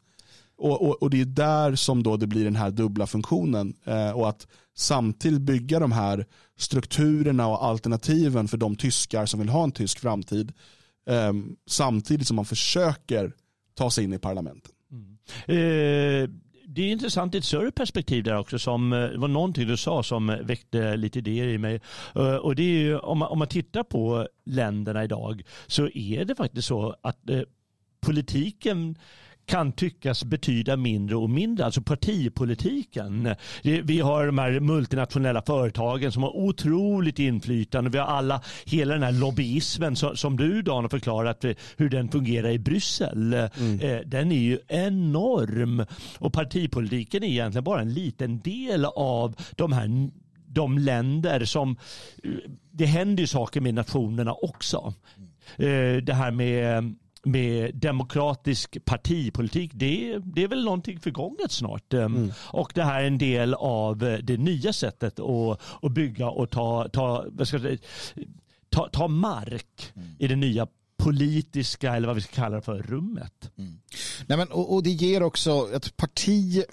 Och, och, och det är där som då det blir den här dubbla funktionen eh, och att samtidigt bygga de här strukturerna och alternativen för de tyskar som vill ha en tysk framtid eh, samtidigt som man försöker ta sig in i parlamenten. Mm. Eh, det är intressant i ett större perspektiv där också. Som, eh, det var någonting du sa som eh, väckte lite idéer i mig. Eh, och det är ju, om, man, om man tittar på länderna idag så är det faktiskt så att eh, politiken kan tyckas betyda mindre och mindre, alltså partipolitiken. Vi har de här multinationella företagen som har otroligt inflytande. Vi har alla, hela den här lobbyismen som, som du Dan har förklarat eh, hur den fungerar i Bryssel. Eh, Den är ju enorm och partipolitiken är egentligen bara en liten del av de här de länder som, eh, det händer ju saker med nationerna också. Det här med med demokratisk partipolitik, det, det är väl någonting förgånget snart. Mm. Och det här är en del av eh, det nya sättet att, att bygga och ta, ta, vad ska jag säga, ta, ta mark i det nya politiska, eller vad vi ska kalla det för, rummet. Nej, men, och, och det ger också ett parti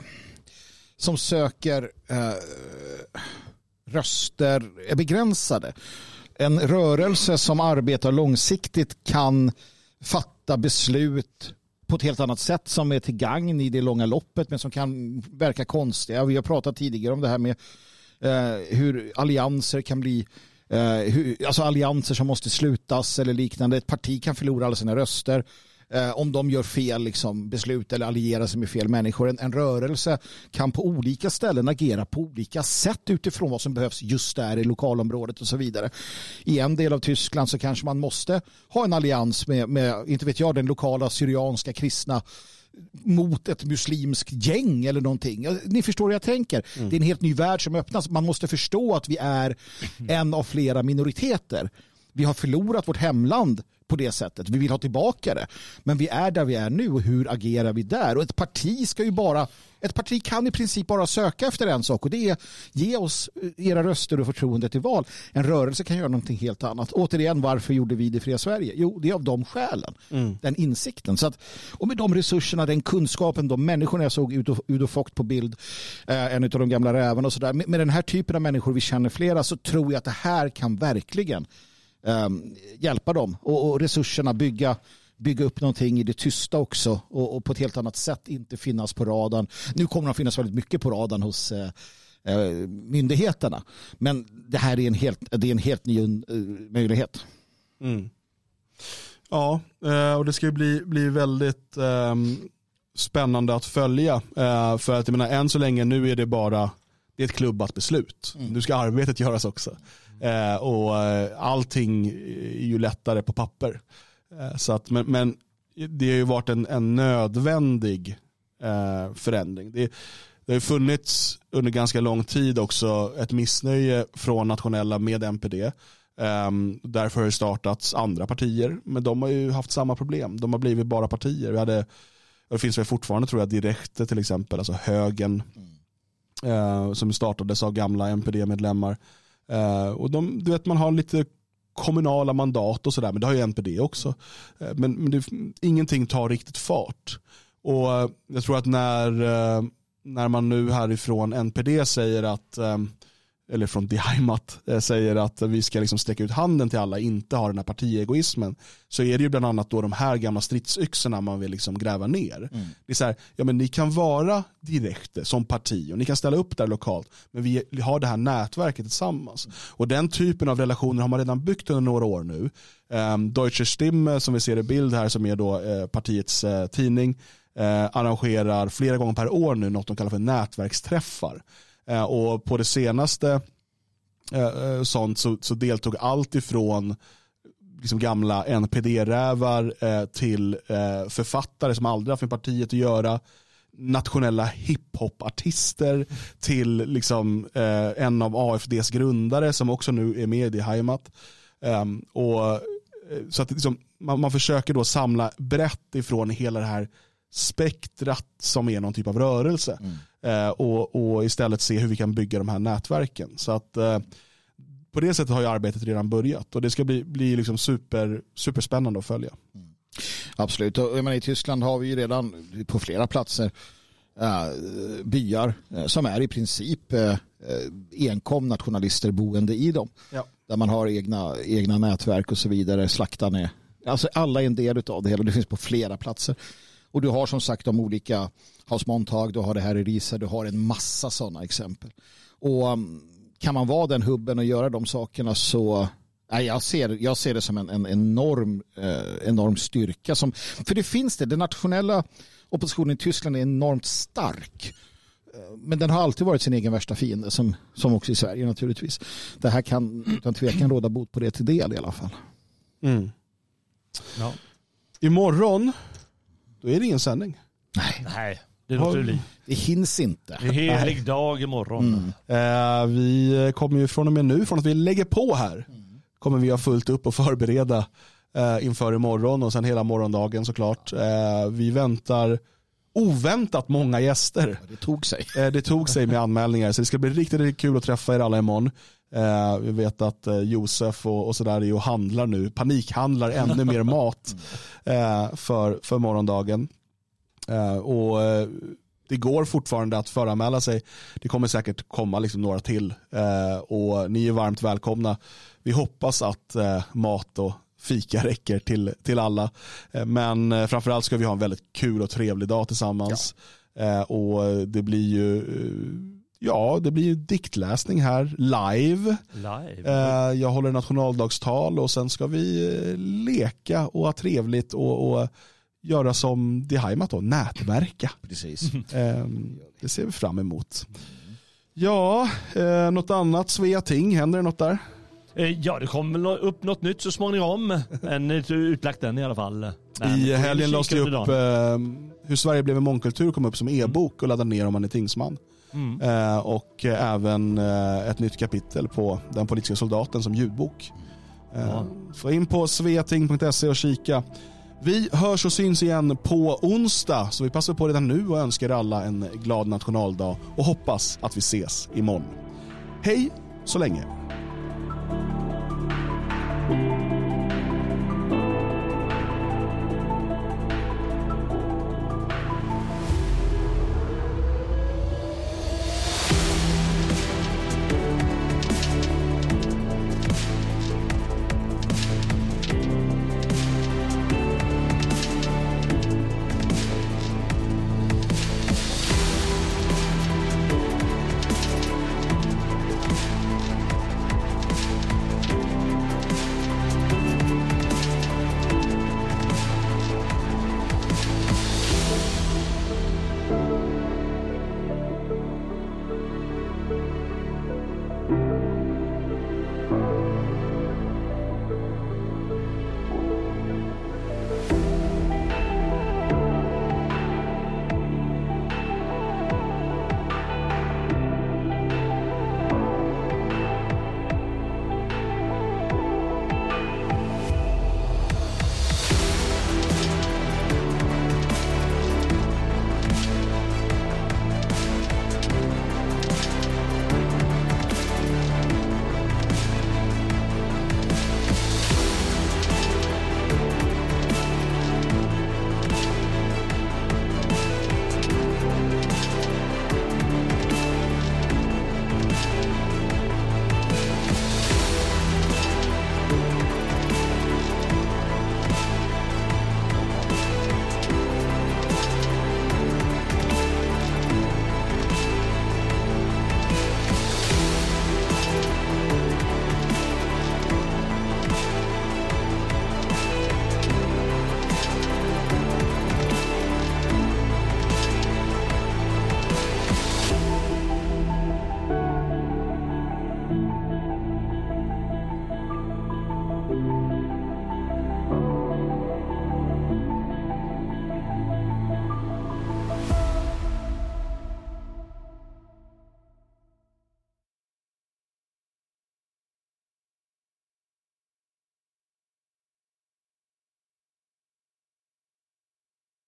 som söker eh, röster är begränsade. En rörelse som arbetar långsiktigt kan fatta beslut på ett helt annat sätt som är till gagn i det långa loppet men som kan verka konstiga. Vi har pratat tidigare om det här med eh, hur allianser kan bli Eh, hur, alltså allianser som måste slutas eller liknande. Ett parti kan förlora alla sina röster eh, om de gör fel liksom, beslut eller allierar sig med fel människor. En, en, rörelse kan på olika ställen agera på olika sätt utifrån vad som behövs just där i lokalområdet och så vidare. I en del av Tyskland så kanske man måste ha en allians med, med inte vet jag, den lokala syrianska kristna mot ett muslimskt gäng eller någonting. Ni förstår hur jag tänker. Mm. Det är en helt ny värld som öppnas. Man måste förstå att vi är en av flera minoriteter. Vi har förlorat vårt hemland på det sättet. Vi vill ha tillbaka det. Men vi är där vi är nu och hur agerar vi där? Och ett parti ska ju bara ett parti kan i princip bara söka efter en sak och det är ge oss era röster och förtroende till val. En rörelse kan göra någonting helt annat. Återigen, varför gjorde vi det fria Sverige? Jo, det är av de skälen. Mm. Den insikten. Så att, och med de resurserna, den kunskapen, de människorna jag såg Udo, Udo Fogt på bild, eh, en av de gamla rävarna och sådär. Med, med den här typen av människor, vi känner flera, så tror jag att det här kan verkligen um, hjälpa dem och, och, resurserna bygga bygga upp någonting i det tysta också och, och, på ett helt annat sätt inte finnas på radarn. Nu kommer de finnas väldigt mycket på radarn hos eh, eh, myndigheterna. Men det här är en helt, det är en helt ny uh, möjlighet. Mm. Ja, eh, och det ska bli, bli väldigt um, spännande att följa. Uh, för att jag menar, än så länge nu är det bara det är ett klubbat beslut. Mm. Nu ska arbetet göras också. Eh, och eh, allting är ju lättare på papper. Eh, så att, men, men, det har ju varit en, en nödvändig eh, förändring. Det, det har funnits under ganska lång tid också ett missnöje från nationella med NPD. Um, därför har det startats andra partier, men de har ju haft samma problem. De har blivit bara partier. Vi hade, det finns väl fortfarande tror jag Direkte till exempel, alltså högen, mm. uh, som startades av gamla NPD-medlemmar. Eh, och de, du vet, man har lite kommunala mandat och sådär, men det har ju NPD också. Eh, men, men det, ingenting tar riktigt fart. Och eh, jag tror att när, när man nu härifrån NPD säger att eller från Diheimat eh, säger att vi ska liksom sträcka ut handen till alla, inte ha den här partiegoismen, så är det ju bland annat då de här gamla stridsyxorna man vill liksom gräva ner. Mm. Det är så här, ja men ni kan vara direkte som parti och ni kan ställa upp där lokalt, men vi har det här nätverket tillsammans. Mm. Och den typen av relationer har man redan byggt under några år nu. Um, Deutsche Stimme som vi ser i bild här som är då uh, partiets uh, tidning, uh, arrangerar flera gånger per år nu något de kallar för nätverksträffar Eh, Eh, och på det senaste eh, eh, sånt så, så deltog allt ifrån liksom gamla NPD-rävar till författare som aldrig haft med partiet att göra nationella hiphop-artister till liksom, en av AFDs grundare som också nu är med i Heimat. Um, ehm, och, så att liksom, man, man, försöker då samla brett ifrån hela det här spektrat som är någon typ av rörelse. Mm. Eh, och, och, istället se hur vi kan bygga de här nätverken. Så att eh, på det sättet har ju arbetet redan börjat och det ska bli, bli liksom super, superspännande att följa. Mm. Absolut, och, menar, i Tyskland har vi ju redan på flera platser äh, byar äh, som är i princip äh, enkom nationalister boende i dem. Ja. Där man har egna, egna nätverk och så vidare. Slaktan är, alltså alla är en del av det hela. Det finns på flera platser. Och du har som sagt de olika House Montag, du har det här i Risa, du har en massa sådana exempel. Och um, kan man vara den hubben och göra de sakerna så Nej, jag, ser, jag ser det som en, en enorm, eh, enorm styrka. Som, för det finns det, den nationella oppositionen i Tyskland är enormt stark. Eh, men den har alltid varit sin egen värsta fiende, som, som också i Sverige naturligtvis. Det här kan utan tvekan råda bot på det till del i alla fall. Mm. Ja. Imorgon då är det ingen sändning. Nej. Nej. Det låter bli. Det hinns inte. Det är helig dag imorgon. Mm. Eh, vi kommer ju från och med nu, från att vi lägger på här, mm. kommer vi ha fullt upp och förbereda eh, inför imorgon och sen hela morgondagen såklart. Eh, vi väntar oväntat många gäster. Det tog sig. Det tog sig med anmälningar så det ska bli riktigt, riktigt kul att träffa er alla imorgon. Eh, vi vet att eh, Josef och, och sådär är och handlar nu, panikhandlar ännu mer mat eh, för, för morgondagen. Eh, och eh, det går fortfarande att föranmäla sig. Det kommer säkert komma liksom några till eh, och ni är varmt välkomna. Vi hoppas att mat och fika räcker till, till alla. Men framförallt ska vi ha en väldigt kul och trevlig dag tillsammans. Ja. Och det blir ju ja, det blir diktläsning här live. Live. Eh, jag håller nationaldagstal och sen ska vi eh, leka och ha trevligt och, och göra som De Heimat då, nätverka. Precis. Eh, det ser vi fram emot. Ja, eh, något annat Sveating, händer det något där? Eh, Ja, det kommer väl upp något nytt så småningom. En eh, utlagt den i alla fall. Men I helgen lades det upp eh, hur Sverige blev en mångkultur kom upp som e-bok och laddade ner om man är tingsman. Mm. Eh, och även eh, ett nytt kapitel på Den politiska soldaten som ljudbok. Eh, mm. In på sveting.se och kika. Vi hörs och syns igen på onsdag, så vi passar på redan nu och önskar alla en glad nationaldag och hoppas att vi ses imorgon. Hej så länge!